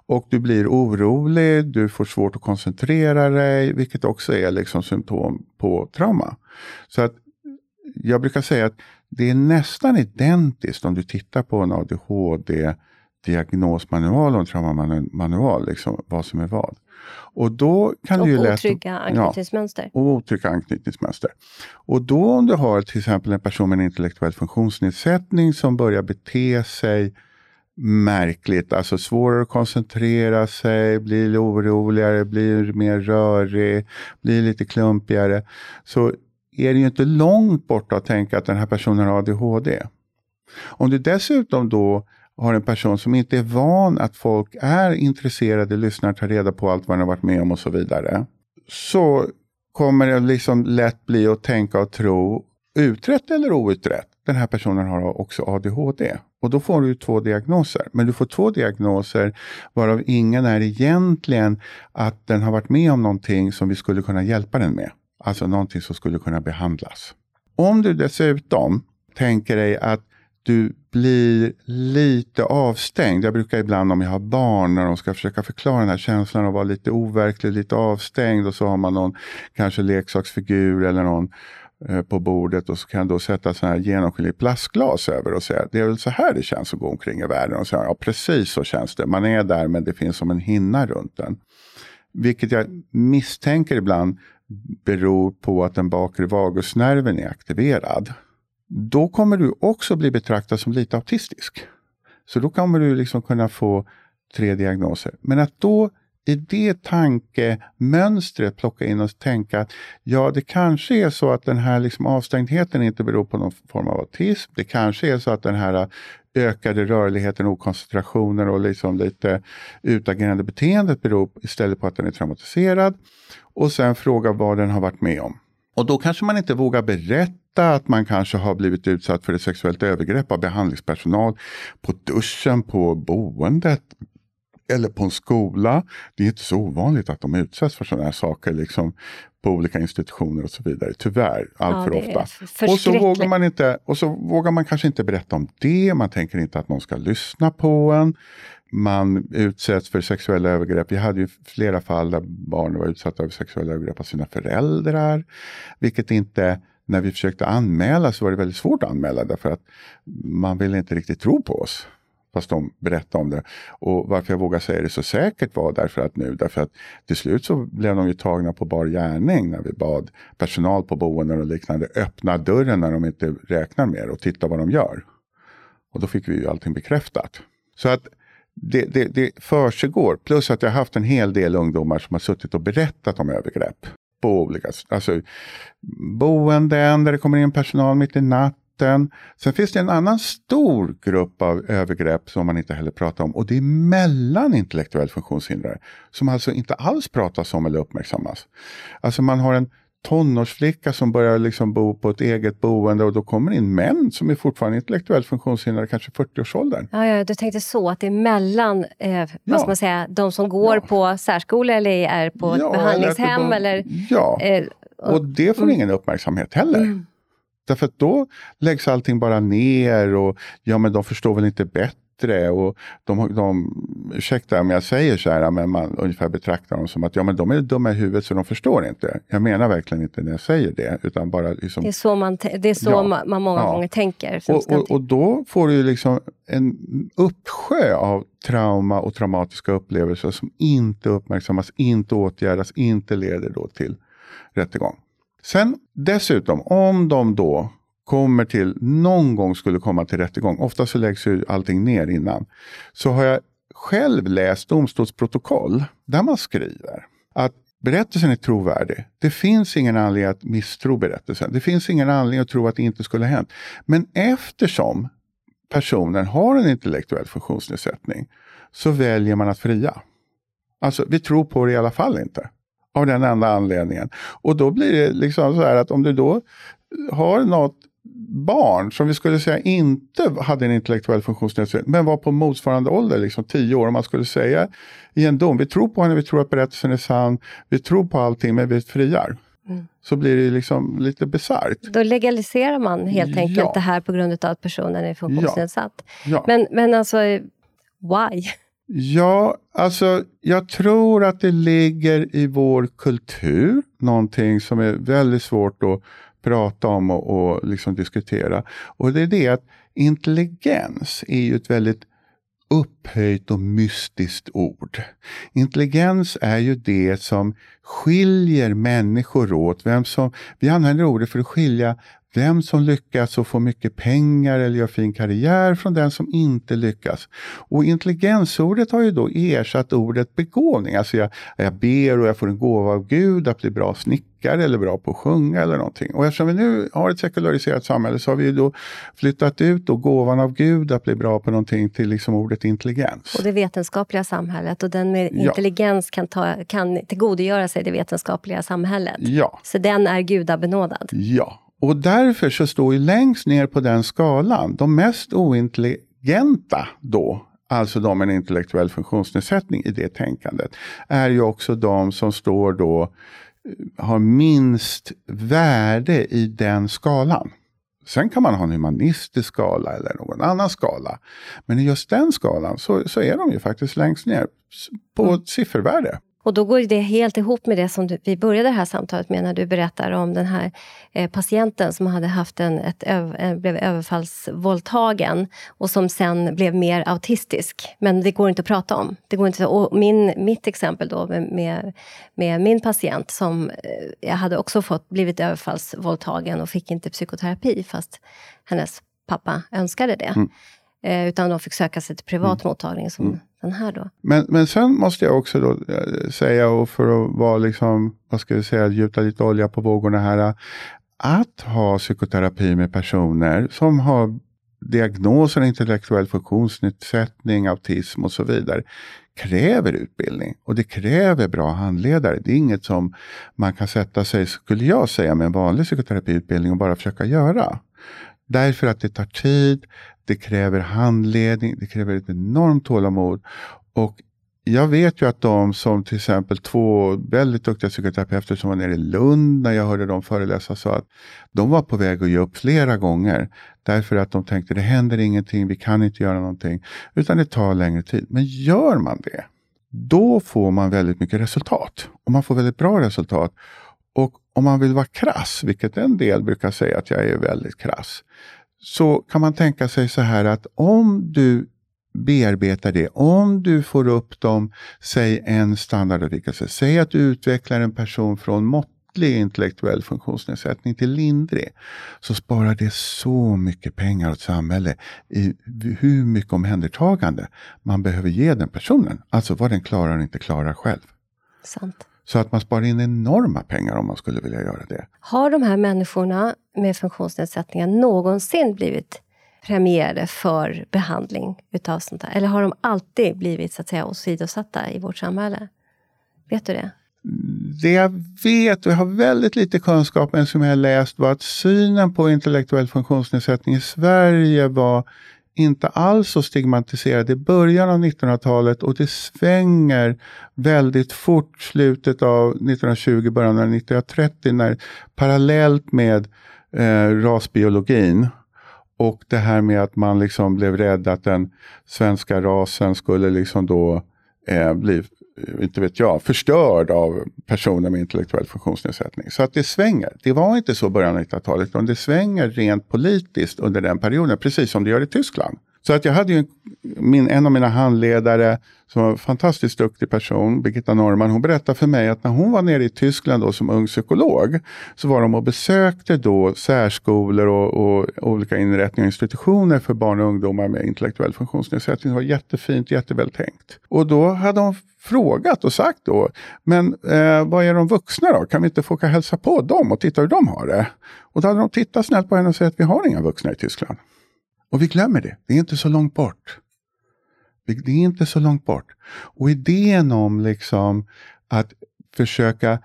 Och du blir orolig, du får svårt att koncentrera dig, vilket också är liksom symptom på trauma. Så att jag brukar säga att det är nästan identiskt om du tittar på en ADHD diagnosmanual och en traumamanual, liksom, vad som är vad. Och då kan och du ju otrygga anknytningsmönster. Ja, och otrygga anknytningsmönster. Och då om du har till exempel en person med en intellektuell funktionsnedsättning som börjar bete sig märkligt, alltså svårare att koncentrera sig, blir oroligare, blir mer rörig, blir lite klumpigare. Så är det ju inte långt borta att tänka att den här personen har ADHD. Om du dessutom då har en person som inte är van att folk är intresserade, lyssnar, tar reda på allt vad den har varit med om och så vidare. Så kommer det liksom lätt bli att tänka och tro, utrett eller outrett, den här personen har också ADHD. Och då får du två diagnoser. Men du får två diagnoser varav ingen är egentligen att den har varit med om någonting som vi skulle kunna hjälpa den med. Alltså någonting som skulle kunna behandlas. Om du dessutom tänker dig att du blir lite avstängd. Jag brukar ibland om jag har barn när de ska försöka förklara den här känslan av att vara lite overklig, lite avstängd och så har man någon kanske leksaksfigur eller någon eh, på bordet och så kan jag då sätta sådana här genomskinligt plastglas över och säga det är väl så här det känns att gå omkring i världen. Och säga ja precis så känns det. Man är där men det finns som en hinna runt den. Vilket jag misstänker ibland beror på att den bakre vagusnerven är aktiverad då kommer du också bli betraktad som lite autistisk. Så då kommer du liksom kunna få tre diagnoser. Men att då i det tankemönstret plocka in och tänka att ja, det kanske är så att den här liksom avstängdheten inte beror på någon form av autism. Det kanske är så att den här ökade rörligheten okoncentrationen och liksom lite utagerande beteendet beror istället på att den är traumatiserad. Och sen fråga vad den har varit med om. Och då kanske man inte vågar berätta att man kanske har blivit utsatt för ett sexuellt övergrepp av behandlingspersonal på duschen, på boendet eller på en skola. Det är inte så ovanligt att de utsätts för sådana här saker liksom, på olika institutioner och så vidare. Tyvärr, allt för ofta. Och så, vågar man inte, och så vågar man kanske inte berätta om det. Man tänker inte att någon ska lyssna på en man utsätts för sexuella övergrepp. Vi hade ju flera fall där barn var utsatta för sexuella övergrepp av sina föräldrar. Vilket inte, när vi försökte anmäla så var det väldigt svårt att anmäla därför att man ville inte riktigt tro på oss. fast de berättade om det. Och varför jag vågar säga det så säkert var därför att nu, därför att till slut så blev de ju tagna på bar gärning när vi bad personal på boenden och liknande öppna dörren när de inte räknar mer och titta vad de gör. Och då fick vi ju allting bekräftat. Så att det, det, det försiggår, plus att jag har haft en hel del ungdomar som har suttit och berättat om övergrepp. På olika, alltså boenden där det kommer in personal mitt i natten. Sen finns det en annan stor grupp av övergrepp som man inte heller pratar om och det är mellan intellektuellt funktionshindrade. Som alltså inte alls pratas om eller uppmärksammas. Alltså man har en tonårsflicka som börjar liksom bo på ett eget boende och då kommer in män som är fortfarande intellektuellt funktionshindrade, kanske 40-årsåldern. Ja, ja, du tänkte så, att det är mellan eh, ja. vad ska man säga, de som går ja. på särskola eller är på ett behandlingshem? Eller, eller, ja, eh, och, och, det får mm. ingen uppmärksamhet heller. Mm. Därför att då läggs allting bara ner och ja men de förstår väl inte bättre bättre. Och de, de, ursäkta om jag säger så här, men man ungefär betraktar dem som att ja, men de är dumma i huvudet så de förstår inte. Jag menar verkligen inte när jag säger det. Utan bara liksom, det är så man, det är så ja, man många ja. gånger tänker. Och, och, och, då får du liksom en uppsjö av trauma och traumatiska upplevelser som inte uppmärksammas, inte åtgärdas, inte leder då till rättegång. Sen dessutom, om de då kommer till, någon gång skulle komma till rättegång, ofta så läggs ju allting ner innan, så har jag själv läst domstolsprotokoll där man skriver att berättelsen är trovärdig. Det finns ingen anledning att misstro berättelsen. Det finns ingen anledning att tro att det inte skulle ha hänt. Men eftersom personen har en intellektuell funktionsnedsättning så väljer man att fria. Alltså, vi tror på det i alla fall inte. Av den enda anledningen. Och då blir det liksom så här att om du då har något barn som vi skulle säga inte hade en intellektuell funktionsnedsättning men var på motsvarande ålder, liksom tio år. Om man skulle säga i en dom, vi tror på henne, vi tror att berättelsen är sann, vi tror på allting men vi friar. Mm. Så blir det liksom lite bisarrt. Då legaliserar man helt enkelt ja. det här på grund av att personen är funktionsnedsatt. Ja. Ja. Men, men alltså, why? Ja, alltså jag tror att det ligger i vår kultur, någonting som är väldigt svårt att prata om och, och liksom diskutera. Och det är det att intelligens är ju ett väldigt upphöjt och mystiskt ord. Intelligens är ju det som skiljer människor åt. Vem som, vi använder ordet för att skilja vem som lyckas och får mycket pengar eller gör fin karriär från den som inte lyckas. Och intelligensordet har ju då ersatt ordet begåvning. Alltså jag, jag ber och jag får en gåva av Gud att bli bra snickare eller bra på att sjunga eller någonting. Och eftersom vi nu har ett sekulariserat samhälle så har vi då flyttat ut då gåvan av Gud att bli bra på någonting till liksom ordet intelligens. Och det vetenskapliga samhället och den med intelligens kan, ta, kan tillgodogöra sig det vetenskapliga samhället. Ja. Så den är gudabenådad. Ja, och därför så står ju längst ner på den skalan de mest ointelligenta då, alltså de med en intellektuell funktionsnedsättning i det tänkandet, är ju också de som står då, eh, har minst värde i den skalan. Sen kan man ha en humanistisk skala eller någon annan skala. Men i just den skalan så, så är de ju faktiskt längst ner på mm. siffervärde. Och då går det helt ihop med det som du, vi började det här samtalet med när du berättar om den här eh, patienten som hade haft en, ett, öv, blev överfallsvåldtagen och som sen blev mer autistisk. Men det går inte att prata om. Det går inte, och min, mitt exempel då med, med, med min patient som eh, hade också fått blivit överfallsvåldtagen och fick inte psykoterapi fast hennes pappa önskade det. Mm. Eh, utan de fick söka sig till privat mm. mottagning som mm den här då. Men, men sen måste jag också då eh, säga, och för att vara liksom, vad ska jag säga, gjuta lite olja på vågorna här. Att ha psykoterapi med personer som har diagnoser, intellektuell funktionsnedsättning, autism och så vidare kräver utbildning och det kräver bra handledare. Det är inget som man kan sätta sig, skulle jag säga, med en vanlig psykoterapiutbildning och bara försöka göra. Därför att det tar tid, det kräver handledning, det kräver ett enormt tålamod. Och jag vet ju att de som till exempel två väldigt duktiga psykoterapeuter som var nere i Lund när jag hörde dem föreläsa sa att de var på väg att ge upp flera gånger därför att de tänkte det händer ingenting, vi kan inte göra någonting utan det tar längre tid. Men gör man det, då får man väldigt mycket resultat och man får väldigt bra resultat. Och om man vill vara krass, vilket en del brukar säga att jag är väldigt krass, så kan man tänka sig så här att om du bearbetar det. Om du får upp dem, säg en standardavvikelse. Säg att du utvecklar en person från måttlig intellektuell funktionsnedsättning till lindrig. Så sparar det så mycket pengar åt samhället i hur mycket omhändertagande man behöver ge den personen. Alltså vad den klarar och inte klarar själv. Sant. Så att man sparar in enorma pengar om man skulle vilja göra det. Har de här människorna med funktionsnedsättningar någonsin blivit premierade för behandling utav sånt här? Eller har de alltid blivit så att säga åsidosatta i vårt samhälle? Vet du det? Det jag vet, och jag har väldigt lite kunskap, men som jag har läst, var att synen på intellektuell funktionsnedsättning i Sverige var inte alls så stigmatiserad i början av 1900-talet och det svänger väldigt fort slutet av 1920, början av 1930 när parallellt med eh, rasbiologin och det här med att man liksom blev rädd att den svenska rasen skulle liksom då eh, bli, Eh, inte vet jag, förstörd av personer med intellektuell funktionsnedsättning. Så att det svänger. Det var inte så i början av 1900-talet, utan det svänger rent politiskt under den perioden, precis som det gör i Tyskland. Så att jag hade ju en, min, en av mina handledare, som var en fantastiskt duktig person, Birgitta Norman, hon berättade för mig att när hon var nere i Tyskland då som ung psykolog, så var de och besökte då särskolor och, och olika inrättningar och institutioner för barn och ungdomar med intellektuell funktionsnedsättning. Det var jättefint, jättevältänkt. Och då hade hon frågat och sagt då, men eh, vad är de vuxna då? Kan vi inte få åka hälsa på dem och titta hur de har det? Och då hade de tittat snällt på henne och sagt att vi har inga vuxna i Tyskland. Och vi glömmer det. Det är inte så långt bort. Det är inte så långt bort. Och idén om liksom att försöka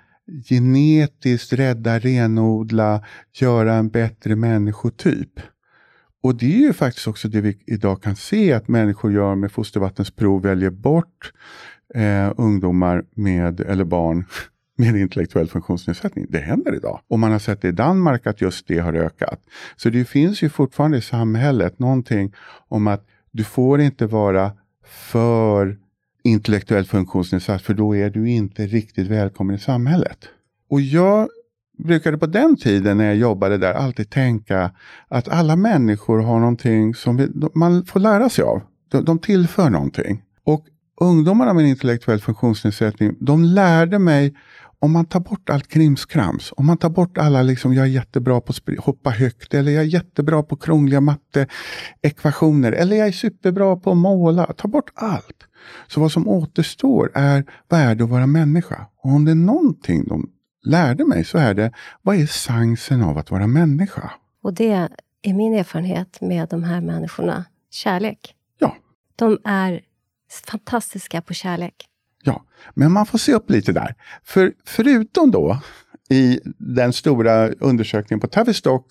genetiskt rädda, renodla, göra en bättre människotyp. Och det är ju faktiskt också det vi idag kan se att människor gör med fostervattensprov, väljer bort eh, ungdomar med, eller barn med intellektuell funktionsnedsättning. Det händer idag. Och man har sett i Danmark att just det har ökat. Så det finns ju fortfarande i samhället någonting om att du får inte vara för intellektuellt funktionsnedsatt för då är du inte riktigt välkommen i samhället. Och jag brukade på den tiden när jag jobbade där alltid tänka att alla människor har någonting som vi, man får lära sig av. De, de tillför någonting. Och ungdomarna med intellektuell funktionsnedsättning, de lärde mig om man tar bort allt krimskrams, om man tar bort alla, liksom, jag är jättebra på att hoppa högt, eller jag är jättebra på krångliga matteekvationer, eller jag är superbra på att måla. Ta bort allt. Så vad som återstår är, vad är det att vara människa? Och om det är någonting de lärde mig så är det, vad är chansen av att vara människa? Och det är min erfarenhet med de här människorna. Kärlek. Ja. De är fantastiska på kärlek. Ja, men man får se upp lite där. För förutom då i den stora undersökningen på Tavistock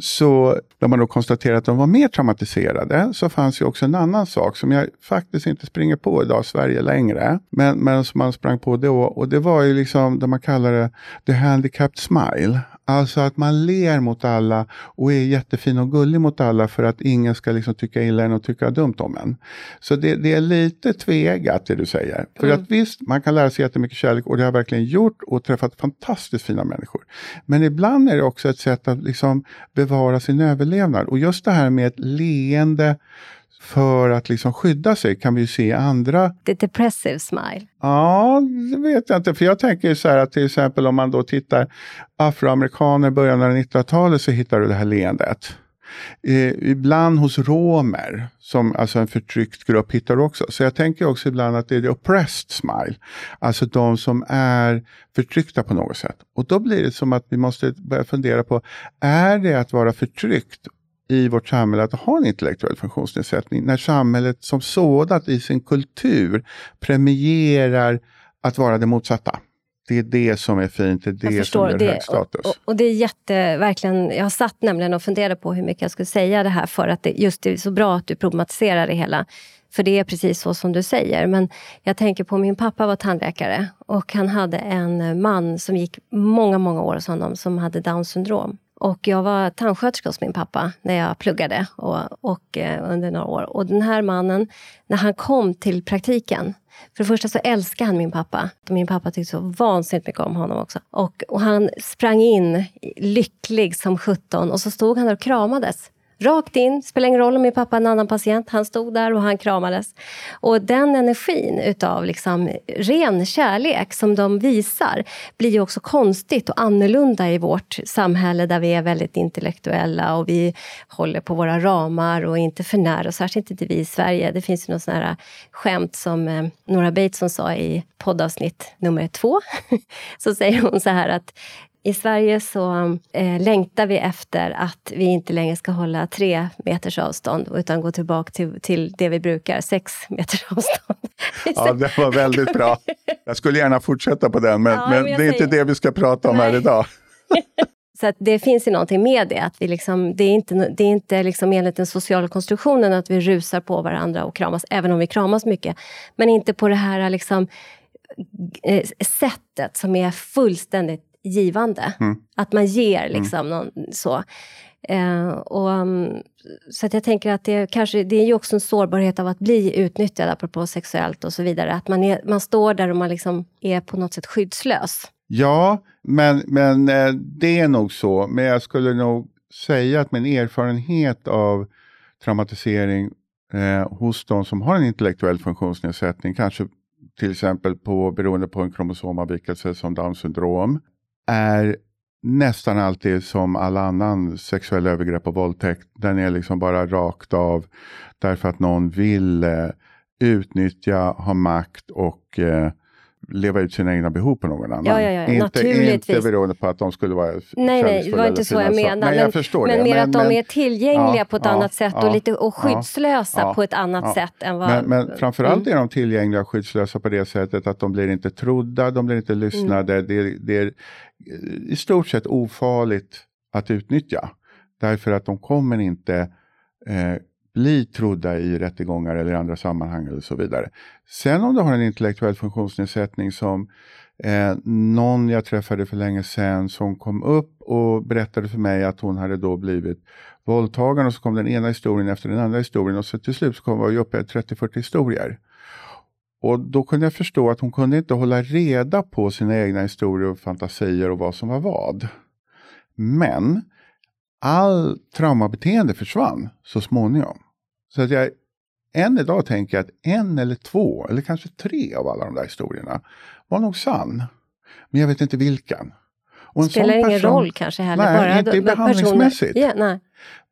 så där man då konstaterade att de var mer traumatiserade, så fanns ju också en annan sak som jag faktiskt inte springer på idag i Sverige längre, men, men som man sprang på då, och det var ju liksom det man kallade the handicapped smile. Alltså att man ler mot alla och är jättefin och gullig mot alla för att ingen ska liksom tycka illa en och tycka dumt om en. Så det, det är lite tvegat det du säger. För mm. att visst, man kan lära sig jättemycket kärlek och det har jag verkligen gjort och träffat fantastiskt fina människor. Men ibland är det också ett sätt att liksom bevara sin överlevnad. Och just det här med ett leende för att liksom skydda sig kan vi ju se andra... The depressive smile? Ja, det vet jag inte. För jag tänker så här att till exempel om man då tittar afroamerikaner i början av 1900-talet så hittar du det här leendet. Eh, ibland hos romer, som alltså en förtryckt grupp, hittar du också. Så jag tänker också ibland att det är the oppressed smile. Alltså de som är förtryckta på något sätt. Och då blir det som att vi måste börja fundera på, är det att vara förtryckt i vårt samhälle att ha en intellektuell funktionsnedsättning när samhället som sådant i sin kultur premierar att vara det motsatta. Det är det som är fint, det är det som ger hög status. Och, och, det är jätte, verkligen, jag satt nämligen och funderade på hur mycket jag skulle säga det här för att det, just det är så bra att du problematiserar det hela. För det är precis så som du säger. Men jag tänker på min pappa var tandläkare och han hade en man som gick många, många år hos honom som hade Downs syndrom. Och jag var tandsköterska hos min pappa när jag pluggade och, och eh, under några år. Och den här mannen, när han kom till praktiken, för det första så älskade han min pappa. Min pappa tyckte så vansinnigt mycket om honom också. Och, och han sprang in lycklig som sjutton och så stod han där och kramades. Rakt in, spelar ingen roll om min pappa är en annan patient, han stod där och han kramades. Och den energin utav liksom ren kärlek som de visar blir ju också konstigt och annorlunda i vårt samhälle där vi är väldigt intellektuella och vi håller på våra ramar och inte för nära, och särskilt inte vi i Sverige. Det finns ju något sån här skämt som eh, Nora Bateson sa i poddavsnitt nummer två. så säger hon så här att i Sverige så eh, längtar vi efter att vi inte längre ska hålla tre meters avstånd utan gå tillbaka till, till det vi brukar, sex meters avstånd. ja, det var väldigt bra. Jag skulle gärna fortsätta på den, men, ja, men, men det är säger... inte det vi ska prata om Nej. här idag. Så det finns ju någonting med det. Att vi liksom, det är inte, det är inte liksom enligt den sociala konstruktionen att vi rusar på varandra och kramas, även om vi kramas mycket. Men inte på det här liksom, eh, sättet som är fullständigt givande. Mm. Att man ger mm. liksom mm. någon, så. Eh, och, um, så att jag tänker att det, kanske, det är ju också en sårbarhet av att bli utnyttjad, apropå sexuellt och så vidare. Att man, är, man står där och man liksom är på något sätt skyddslös. Ja, men, men eh, det är nog så. Men jag skulle nog säga att min erfarenhet av traumatisering eh, hos de som har en intellektuell funktionsnedsättning, kanske till exempel på, beroende på en kromosomavvikelse som Downs syndrom, är nästan alltid som all annan sexuell övergrepp och våldtäkt. Den är liksom bara rakt av därför att någon vill eh, utnyttja, ha makt och eh, leva ut sina egna behov på någon annan. Ja, ja, ja. Inte, inte beroende på att de skulle vara Nej, nej, det var inte så jag menade. Nej, jag förstår men, det. mer men, att de är tillgängliga ja, på ett ja, annat sätt och, lite, och skyddslösa på ett annat sätt. än vad... Men, men framförallt mm. är de tillgängliga och skyddslösa på det sättet att de blir inte trodda, de blir inte lyssnade. Mm. Det, det är i stort sett ofarligt att utnyttja. Därför att de kommer inte eh, bli trodda i rättegångar eller andra sammanhang eller så vidare. Sen om du har en intellektuell funktionsnedsättning som eh, någon jag träffade för länge sedan som kom upp och berättade för mig att hon hade då blivit våldtagen och så kom den ena historien efter den andra historien och så till slut så kom vi uppe i 30-40 historier. Och då kunde jag förstå att hon kunde inte hålla reda på sina egna historier och fantasier och vad som var vad. Men all traumabeteende försvann så småningom. Så att jag än idag tänker att en eller två eller kanske tre av alla de där historierna var nog sann. Men jag vet inte vilken. Och en Spelar ingen person, roll kanske heller? Nej, bara inte behandlingsmässigt. Yeah, nej.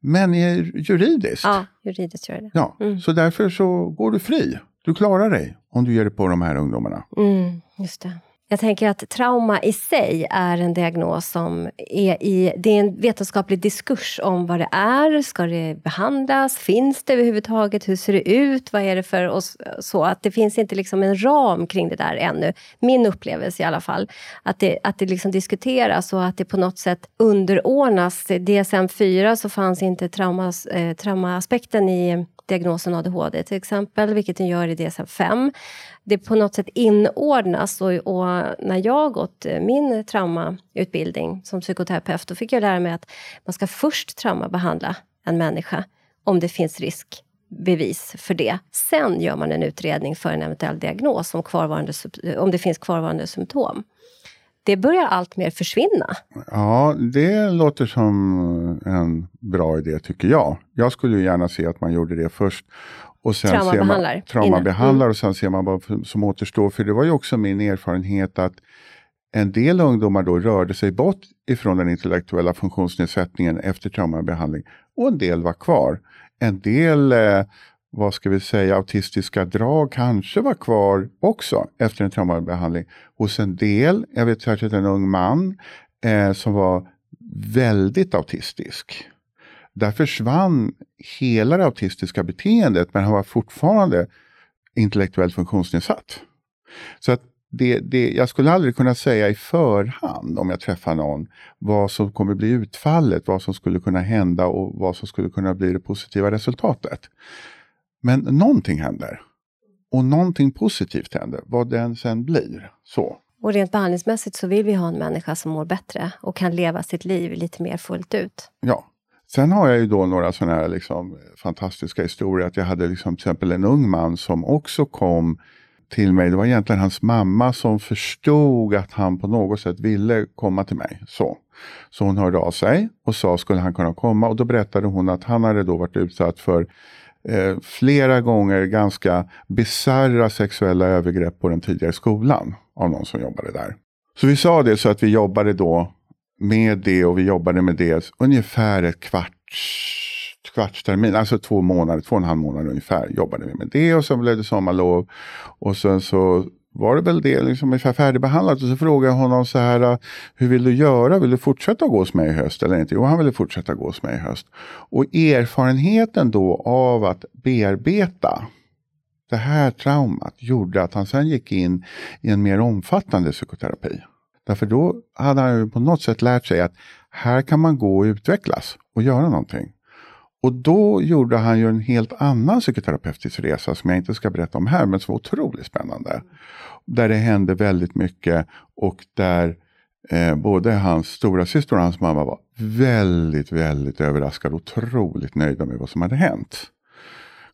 Men juridiskt. Ja, juridiskt gör det. Ja, mm. Så därför så går du fri. Du klarar dig om du ger dig på de här ungdomarna. Mm, just det. Jag tänker att trauma i sig är en diagnos som är i... Det är en vetenskaplig diskurs om vad det är. Ska det behandlas? Finns det överhuvudtaget? Hur ser det ut? Vad är det för... oss? så att det finns inte liksom en ram kring det där ännu. Min upplevelse i alla fall. Att det, att det liksom diskuteras och att det på något sätt underordnas. DSM-4 så fanns inte traumas, eh, traumaaspekten i diagnosen ADHD till exempel, vilket den gör i DSM-5. Det på något sätt inordnas och, och, när jag gått eh, min traumautbildning som psykoterapeut, då fick jag lära mig att man ska först traumabehandla en människa om det finns riskbevis för det. Sen gör man en utredning för en eventuell diagnos om, kvarvarande, om det finns kvarvarande symptom det börjar allt mer försvinna. Ja, det låter som en bra idé tycker jag. Jag skulle gärna se att man gjorde det först. Och sen traumabehandlar. Traumabehandlar mm. och sen ser man vad som återstår. För det var ju också min erfarenhet att en del ungdomar då rörde sig bort ifrån den intellektuella funktionsnedsättningen efter traumabehandling och en del var kvar. En del eh, vad ska vi säga, autistiska drag kanske var kvar också efter en traumabehandling hos en del. Jag vet särskilt en ung man eh, som var väldigt autistisk. Där försvann hela det autistiska beteendet men han var fortfarande intellektuellt funktionsnedsatt. Så att det, det, jag skulle aldrig kunna säga i förhand om jag träffar någon vad som kommer bli utfallet, vad som skulle kunna hända och vad som skulle kunna bli det positiva resultatet. Men någonting händer. Och någonting positivt händer, vad den sen blir. Så. Och rent behandlingsmässigt så vill vi ha en människa som mår bättre och kan leva sitt liv lite mer fullt ut. Ja. Sen har jag ju då några sådana här liksom fantastiska historier. Att jag hade liksom till exempel en ung man som också kom till mig. Det var egentligen hans mamma som förstod att han på något sätt ville komma till mig. Så. Så hon hörde av sig och sa skulle han kunna komma och då berättade hon att han hade då varit utsatt för eh, flera gånger ganska bizarra sexuella övergrepp på den tidigare skolan av någon som jobbade där. Så vi sa det så att vi jobbade då med det och vi jobbade med det ungefär ett kvarts kvarts termin, alltså två månader, två och en halv månad ungefär jobbade vi med det och sen blev det sommarlov. Och sen så var det väl det liksom ungefär färdigbehandlat och så frågade jag honom så här, ah, hur vill du göra? Vill du fortsätta gå hos mig i höst eller inte? Jo, han ville fortsätta gå hos mig i höst. Och erfarenheten då av att bearbeta det här traumat gjorde att han sen gick in i en mer omfattande psykoterapi. Därför då hade han ju på något sätt lärt sig att här kan man gå och utvecklas och göra någonting. Och då gjorde han ju en helt annan psykoterapeutisk resa som jag inte ska berätta om här men som var otroligt spännande. Där det hände väldigt mycket och där eh, både hans stora syster och hans mamma var väldigt, väldigt överraskade och otroligt nöjda med vad som hade hänt.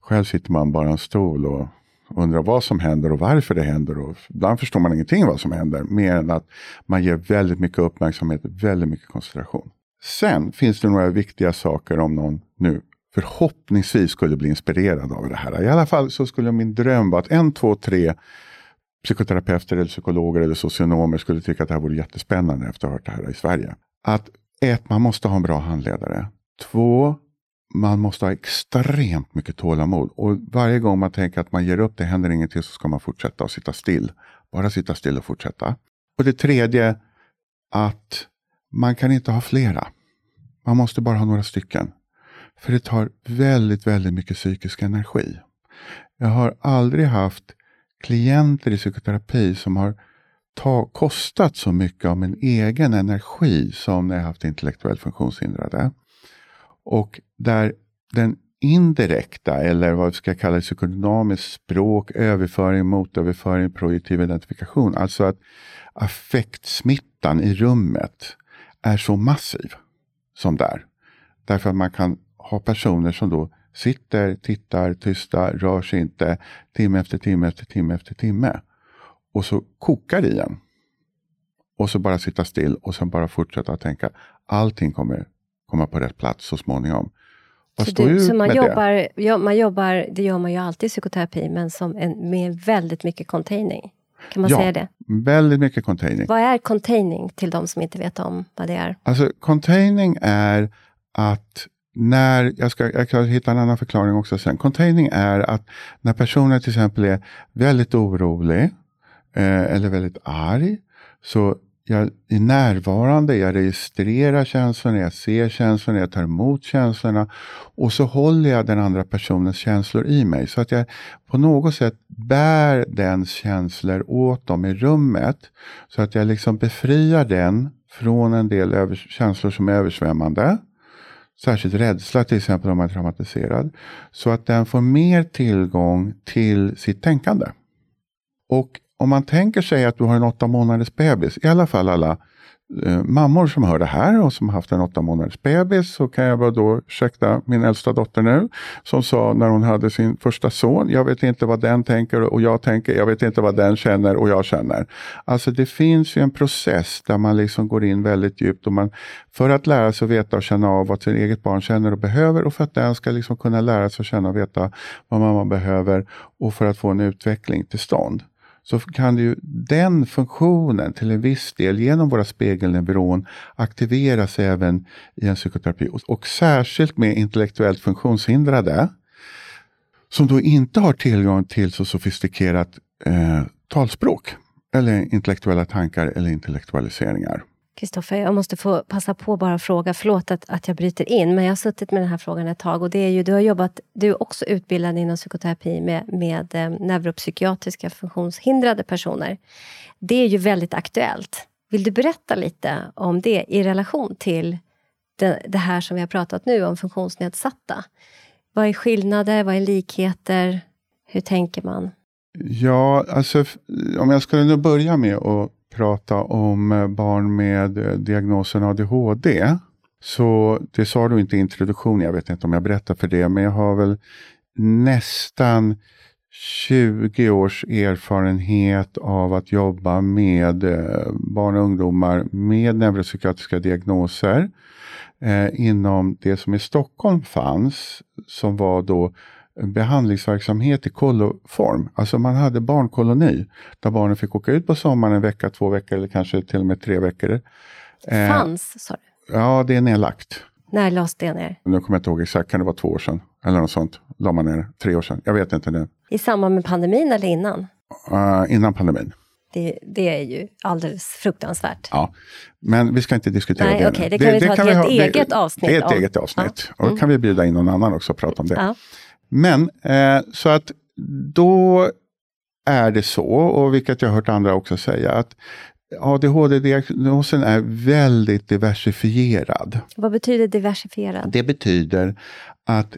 Själv sitter man bara i en stol och undrar vad som händer och varför det händer. Och ibland förstår man ingenting vad som händer, mer än att man ger väldigt mycket uppmärksamhet, väldigt mycket koncentration. Sen finns det några viktiga saker om någon nu förhoppningsvis skulle bli inspirerad av det här. I alla fall så skulle min dröm vara att en, två, tre psykoterapeuter eller psykologer eller socionomer skulle tycka att det här vore jättespännande efter att ha hört det här i Sverige. Att ett, man måste ha en bra handledare. Två, man måste ha extremt mycket tålamod. Och varje gång man tänker att man ger upp, det händer ingenting, så ska man fortsätta och sitta still. Bara sitta still och fortsätta. Och det tredje, att man kan inte ha flera. Man måste bara ha några stycken. För det tar väldigt, väldigt mycket psykisk energi. Jag har aldrig haft klienter i psykoterapi som har ta, kostat så mycket av min egen energi som när jag haft intellektuellt funktionshindrade. Och där den indirekta, eller vad vi ska kalla det, psykodynamiskt språk, överföring, motöverföring, projektiv identifikation. Alltså att affektsmittan i rummet är så massiv som där. Därför att man kan ha personer som då sitter, tittar, tysta, rör sig inte timme efter timme efter timme efter timme. Och så kokar i en. Och så bara sitta still och sen bara fortsätta att tänka allting kommer komma på rätt plats så småningom. Så, du, så man, jobbar, ja, man jobbar, det gör man ju alltid i psykoterapi, men som en, med väldigt mycket containing. Kan man ja, säga det? väldigt mycket containing. Vad är containing till de som inte vet om vad det är? Alltså containing är att när, jag ska, jag kan hitta en annan förklaring också sen. Containing är att när personen till exempel är väldigt orolig eh, eller väldigt arg så jag är närvarande, jag registrerar känslorna, jag ser känslorna, jag tar emot känslorna och så håller jag den andra personens känslor i mig. Så att jag på något sätt bär dens känslor åt dem i rummet. Så att jag liksom befriar den från en del över, känslor som är översvämmande. Särskilt rädsla till exempel om man är traumatiserad. Så att den får mer tillgång till sitt tänkande. Och om man tänker sig att du har en åtta månaders bebis, i alla fall alla eh, mammor som hör det här och som haft en åtta månaders bebis, så kan jag bara då, ursäkta min äldsta dotter nu, som sa när hon hade sin första son, jag vet inte vad den tänker och jag tänker, jag vet inte vad den känner och jag känner. Alltså det finns ju en process där man liksom går in väldigt djupt och man, för att lära sig att veta och känna av vad sin eget barn känner och behöver och för att den ska liksom kunna lära sig att känna och veta vad mamma behöver och för att få en utveckling till stånd så kan ju den funktionen till en viss del genom våra spegelneuron aktiveras även i en psykoterapi. Och, och särskilt med intellektuellt funktionshindrade som då inte har tillgång till så sofistikerat eh, talspråk eller intellektuella tankar eller intellektualiseringar. Kristoffer, jag måste få passa på bara att fråga, förlåt att, att jag bryter in, men jag har suttit med den här frågan ett tag. Och det är ju, du har jobbat, du är också utbildad inom psykoterapi med, med eh, neuropsykiatriska funktionshindrade personer. Det är ju väldigt aktuellt. Vill du berätta lite om det i relation till det, det här som vi har pratat nu om funktionsnedsatta? Vad är skillnader? Vad är likheter? Hur tänker man? Ja, alltså om jag skulle nu börja med att prata om eh, barn med eh, diagnosen ADHD. Så det sa du inte i introduktionen, jag vet inte om jag berättar för det, men jag har väl nästan 20 års erfarenhet av att jobba med eh, barn och ungdomar med neuropsykiatriska diagnoser eh, inom det som i Stockholm fanns, som var då behandlingsverksamhet i kolloform. Alltså man hade barnkoloni där barnen fick åka ut på sommaren en vecka, två veckor eller kanske till och med tre veckor. Eh, fanns, sa du? Ja, det är nedlagt. När lades det ner? Nu kommer jag inte ihåg exakt, kan det vara två år sedan? Eller något sånt. La man ner tre år sedan. Jag vet inte nu. I samband med pandemin eller innan? Uh, innan pandemin. Det, det, är ju alldeles fruktansvärt. Ja, men vi ska inte diskutera Nej, det okay, Det kan det, vi ta ett helt eget avsnitt Det är ett eget avsnitt. Ja. Och då mm. kan vi bjuda in någon annan också och prata om det. Ja. Men eh, så att då är det så, och vilket jag har hört andra också säga, att ADHD-diagnosen är väldigt diversifierad. Vad betyder diversifierad? Det betyder att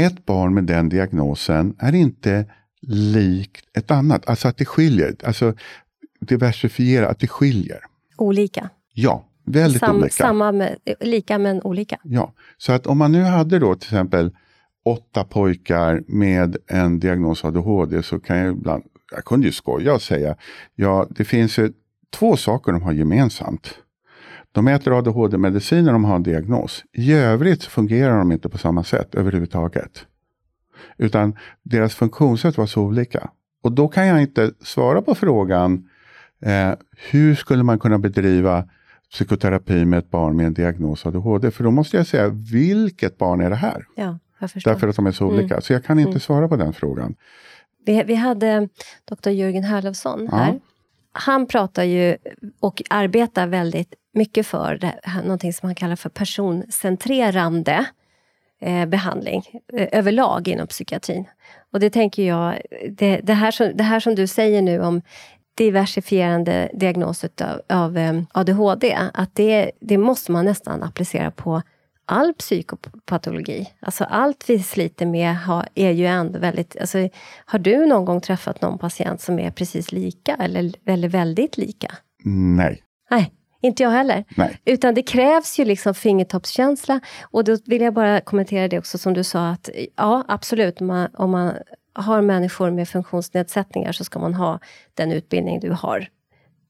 ett barn med den diagnosen är inte likt ett annat. Alltså att det skiljer. Alltså diversifiera, att det skiljer. Olika? Ja, väldigt Sam, olika. Samma med, lika men olika? Ja, så att om man nu hade då till exempel åtta pojkar med en diagnos ADHD så kan jag ibland, jag kunde ju skoja och säga, ja det finns ju två saker de har gemensamt. De äter ADHD-medicin när de har en diagnos. I övrigt fungerar de inte på samma sätt överhuvudtaget. Utan deras funktionssätt var så olika. Och då kan jag inte svara på frågan eh, hur skulle man kunna bedriva psykoterapi med ett barn med en diagnos ADHD? För då måste jag säga, vilket barn är det här? Ja, Därför att de är så olika. Mm. Så jag kan inte mm. svara på den frågan. Vi, vi hade doktor Jörgen Herlofsson här. Ja. Han pratar ju och arbetar väldigt mycket för det, någonting som han kallar för personcentrerande eh, behandling eh, överlag inom psykiatrin. Och det tänker jag, det, det, här som, det här som du säger nu om diversifierande diagnos av, av eh, ADHD, att det, det måste man nästan applicera på all psykopatologi. Alltså allt vi sliter med har, är ju ändå väldigt... Alltså, har du någon gång träffat någon patient som är precis lika eller, eller väldigt lika? Nej. Nej, inte jag heller. Nej. Utan det krävs ju liksom fingertoppskänsla. Och då vill jag bara kommentera det också som du sa att ja, absolut, man, om man har människor med funktionsnedsättningar så ska man ha den utbildning du har.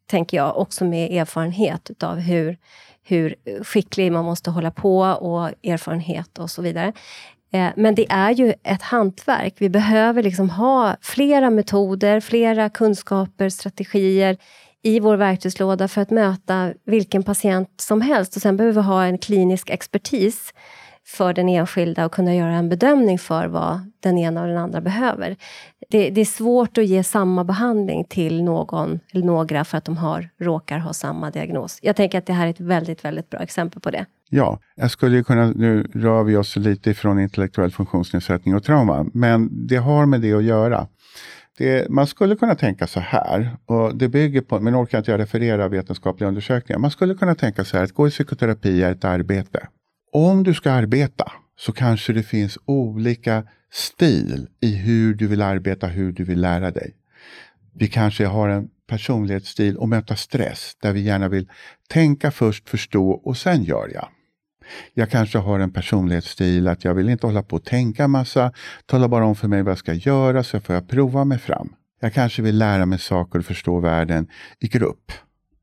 Tänker jag, också med erfarenhet utav hur, hur skicklig man måste hålla på och erfarenhet och så vidare. Eh, men det är ju ett hantverk. Vi behöver liksom ha flera metoder, flera kunskaper, strategier i vår verktygslåda för att möta vilken patient som helst. Och sen behöver vi ha en klinisk expertis för den enskilda och kunna göra en bedömning för vad den ena och den andra behöver. Det, det, är svårt att ge samma behandling till någon eller några för att de har, råkar ha samma diagnos. Jag tänker att det här är ett väldigt, väldigt bra exempel på det. Ja, jag skulle kunna, nu rör vi oss lite ifrån intellektuell funktionsnedsättning och trauma, men det har med det att göra. Det, man skulle kunna tänka så här, och det bygger på, men orkar inte jag referera vetenskapliga undersökningar. Man skulle kunna tänka så här, att gå i psykoterapi är ett arbete. Om du ska arbeta så kanske det finns olika stil i hur du vill arbeta, hur du vill lära dig. Vi kanske har en personlighetsstil och möta stress där vi gärna vill tänka först, förstå och sen gör jag. Jag kanske har en personlighetsstil att jag vill inte hålla på och tänka massa. Tala bara om för mig vad jag ska göra så får jag prova mig fram. Jag kanske vill lära mig saker och förstå världen i grupp.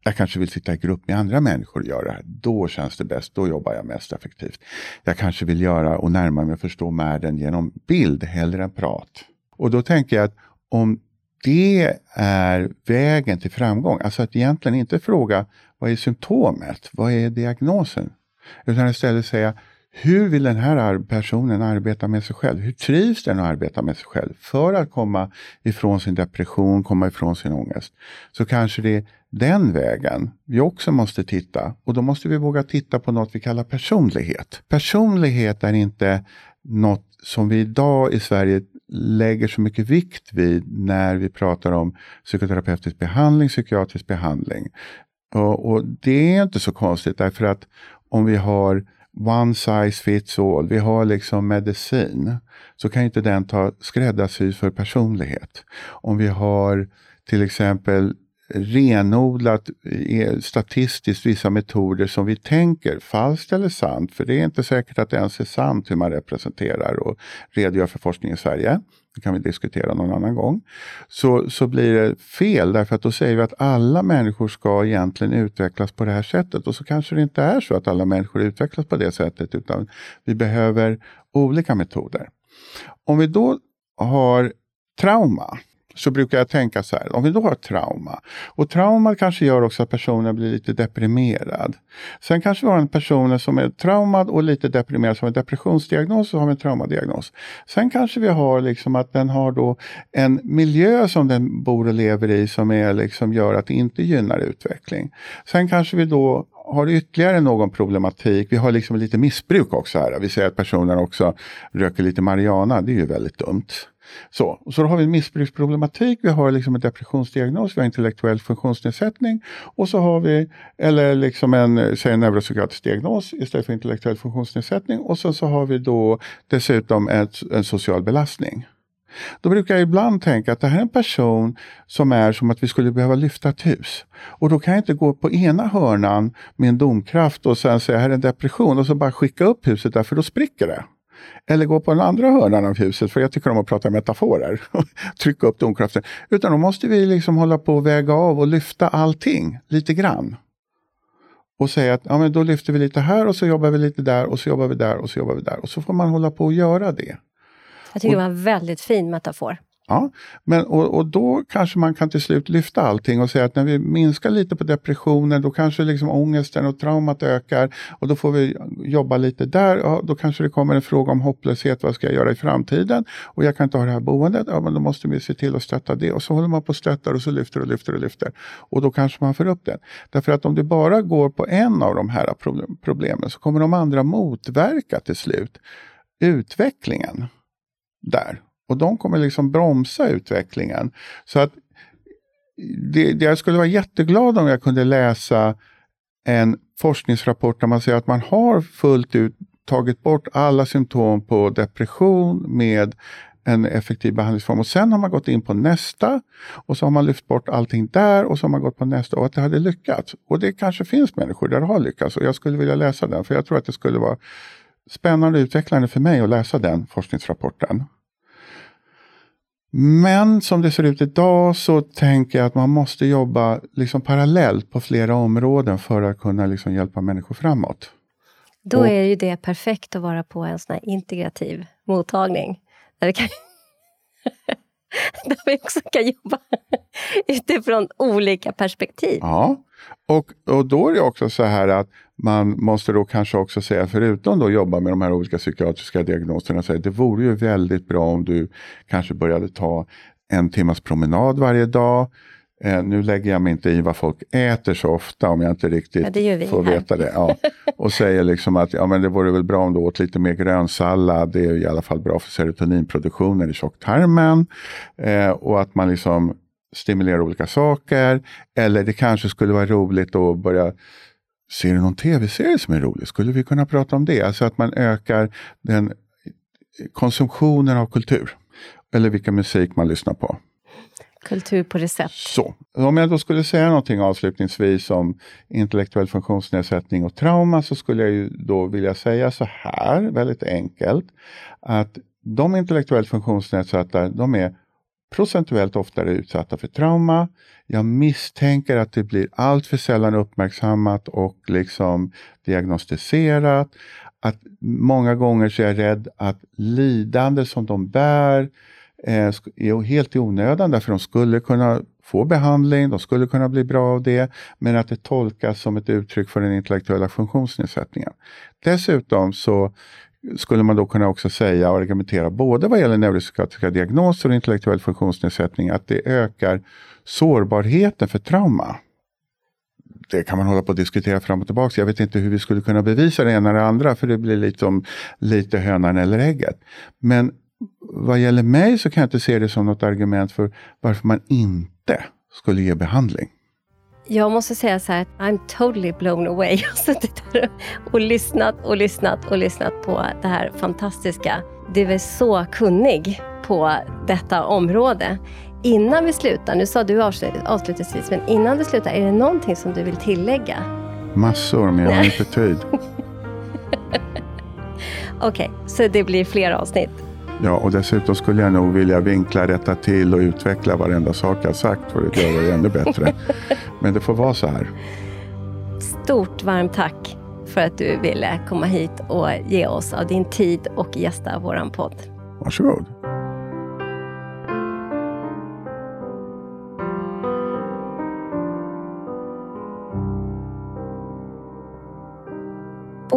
Jag kanske vill sitta i grupp med andra människor och göra det här. Då känns det bäst, då jobbar jag mest effektivt. Jag kanske vill göra och närma mig och förstå världen genom bild hellre än prat. Och då tänker jag att om det är vägen till framgång, alltså att egentligen inte fråga vad är symptomet, vad är diagnosen? Utan istället säga, hur vill den här personen arbeta med sig själv? Hur trivs den att arbeta med sig själv? För att komma ifrån sin depression, komma ifrån sin ångest. Så kanske det är den vägen vi också måste titta. Och då måste vi våga titta på något vi kallar personlighet. Personlighet är inte något som vi idag i Sverige lägger så mycket vikt vid när vi pratar om psykoterapeutisk behandling, psykiatrisk behandling. Och, och det är inte så konstigt därför att om vi har one size fits all, vi har liksom medicin, så kan inte den ta skräddarsy för personlighet. Om vi har till exempel renodlat eh, statistiskt vissa metoder som vi tänker falskt eller sant, för det är inte säkert att det ens är sant hur man representerar och redogör för forskning i Sverige det kan vi diskutera någon annan gång, så, så blir det fel därför att då säger vi att alla människor ska egentligen utvecklas på det här sättet och så kanske det inte är så att alla människor utvecklas på det sättet utan vi behöver olika metoder. Om vi då har trauma, så brukar jag tänka så här, om vi då har trauma och trauma kanske gör också att personen blir lite deprimerad. Sen kanske vi har en person som är traumad och lite deprimerad som har en depressionsdiagnos och så har vi en traumadiagnos. Sen kanske vi har liksom att den har då en miljö som den bor och lever i som är liksom gör att det inte gynnar utveckling. Sen kanske vi då har ytterligare någon problematik. Vi har liksom lite missbruk också här. Vi säger att personen också röker lite marijuana. Det är ju väldigt dumt. Så, så då har vi en missbruksproblematik, vi har liksom en depressionsdiagnos, vi har intellektuell funktionsnedsättning och så har vi, eller liksom en, säg en neuropsykiatrisk diagnos istället för intellektuell funktionsnedsättning och sen så har vi då dessutom ett, en social belastning. Då brukar jag ibland tänka att det här är en person som är som att vi skulle behöva lyfta ett hus. Och då kan jag inte gå på ena hörnan med en domkraft och sen säga här är en depression och så bara skicka upp huset där för då spricker det. Eller gå på den andra hörnan av huset, för jag tycker om att prata metaforer. Trycka upp domkraften. Utan då måste vi liksom hålla på och väga av och lyfta allting lite grann. Och säga att ja, men då lyfter vi lite här och så jobbar vi lite där och så jobbar vi där och så jobbar vi där. Och så får man hålla på och göra det. Jag tycker och, det var en väldigt fin metafor. Ja, men, och, och då kanske man kan till slut lyfta allting och säga att när vi minskar lite på depressionen då kanske liksom ångesten och traumat ökar och då får vi jobba lite där. Ja, då kanske det kommer en fråga om hopplöshet, vad ska jag göra i framtiden? Och jag kan inte ha det här boendet, ja men då måste vi se till att stötta det. Och så håller man på och stöttar och så lyfter och lyfter och lyfter. Och då kanske man får upp den. Därför att om det bara går på en av de här problemen så kommer de andra motverka till slut utvecklingen där. Och de kommer liksom bromsa utvecklingen. Så att det, det, jag skulle vara jätteglad om jag kunde läsa en forskningsrapport där man säger att man har fullt ut tagit bort alla symptom på depression med en effektiv behandlingsform. Och sen har man gått in på nästa och så har man lyft bort allting där och så har man gått på nästa och att det hade lyckats. Och det kanske finns människor där det har lyckats och jag skulle vilja läsa den för jag tror att det skulle vara spännande och utvecklande för mig att läsa den forskningsrapporten. Men som det ser ut idag så tänker jag att man måste jobba liksom parallellt på flera områden för att kunna liksom hjälpa människor framåt. Då och, är ju det perfekt att vara på en sån här integrativ mottagning. Där vi, kan där vi också kan jobba utifrån olika perspektiv. Ja, och, och då är det också så här att man måste då kanske också säga, förutom då jobba med de här olika psykiatriska diagnoserna, så det vore ju väldigt bra om du kanske började ta en timmas promenad varje dag. Eh, nu lägger jag mig inte i vad folk äter så ofta om jag inte riktigt ja, får här. veta det. Ja. Och säger liksom att ja, men det vore väl bra om du åt lite mer grönsallad. Det är i alla fall bra för serotoninproduktionen i tjocktarmen. Eh, och att man liksom stimulerar olika saker. Eller det kanske skulle vara roligt att börja Ser du någon tv-serie som är rolig? Skulle vi kunna prata om det? Alltså att man ökar den konsumtionen av kultur. Eller vilken musik man lyssnar på. Kultur på recept. Så, om jag då skulle säga någonting avslutningsvis om intellektuell funktionsnedsättning och trauma så skulle jag ju då vilja säga så här, väldigt enkelt, att de intellektuellt funktionsnedsatta, de är procentuellt oftare utsatta för trauma. Jag misstänker att det blir allt för sällan uppmärksammat och liksom diagnostiserat. Att många gånger så är jag rädd att lidande som de bär eh, är helt i onödan därför de skulle kunna få behandling, de skulle kunna bli bra av det, men att det tolkas som ett uttryck för den intellektuella funktionsnedsättningen. Dessutom så skulle man då kunna också säga och argumentera både vad gäller neuropsykiatriska diagnoser och intellektuell funktionsnedsättning att det ökar sårbarheten för trauma. Det kan man hålla på att diskutera fram och tillbaka. Jag vet inte hur vi skulle kunna bevisa det ena eller det andra för det blir lite, om, lite hönan eller ägget. Men vad gäller mig så kan jag inte se det som något argument för varför man inte skulle ge behandling. Jag måste säga så här, I'm totally blown away. Jag har suttit där och lyssnat och lyssnat och lyssnat på det här fantastiska. Du är så kunnig på detta område. Innan vi slutar, nu sa du avslutningsvis, men innan vi slutar, är det någonting som du vill tillägga? Massor, men jag har inte tid. Okej, okay, så det blir fler avsnitt? Ja, och dessutom skulle jag nog vilja vinkla, rätta till och utveckla varenda sak jag sagt för att göra det ännu bättre. Men det får vara så här. Stort varmt tack för att du ville komma hit och ge oss av din tid och gästa vår podd. Varsågod.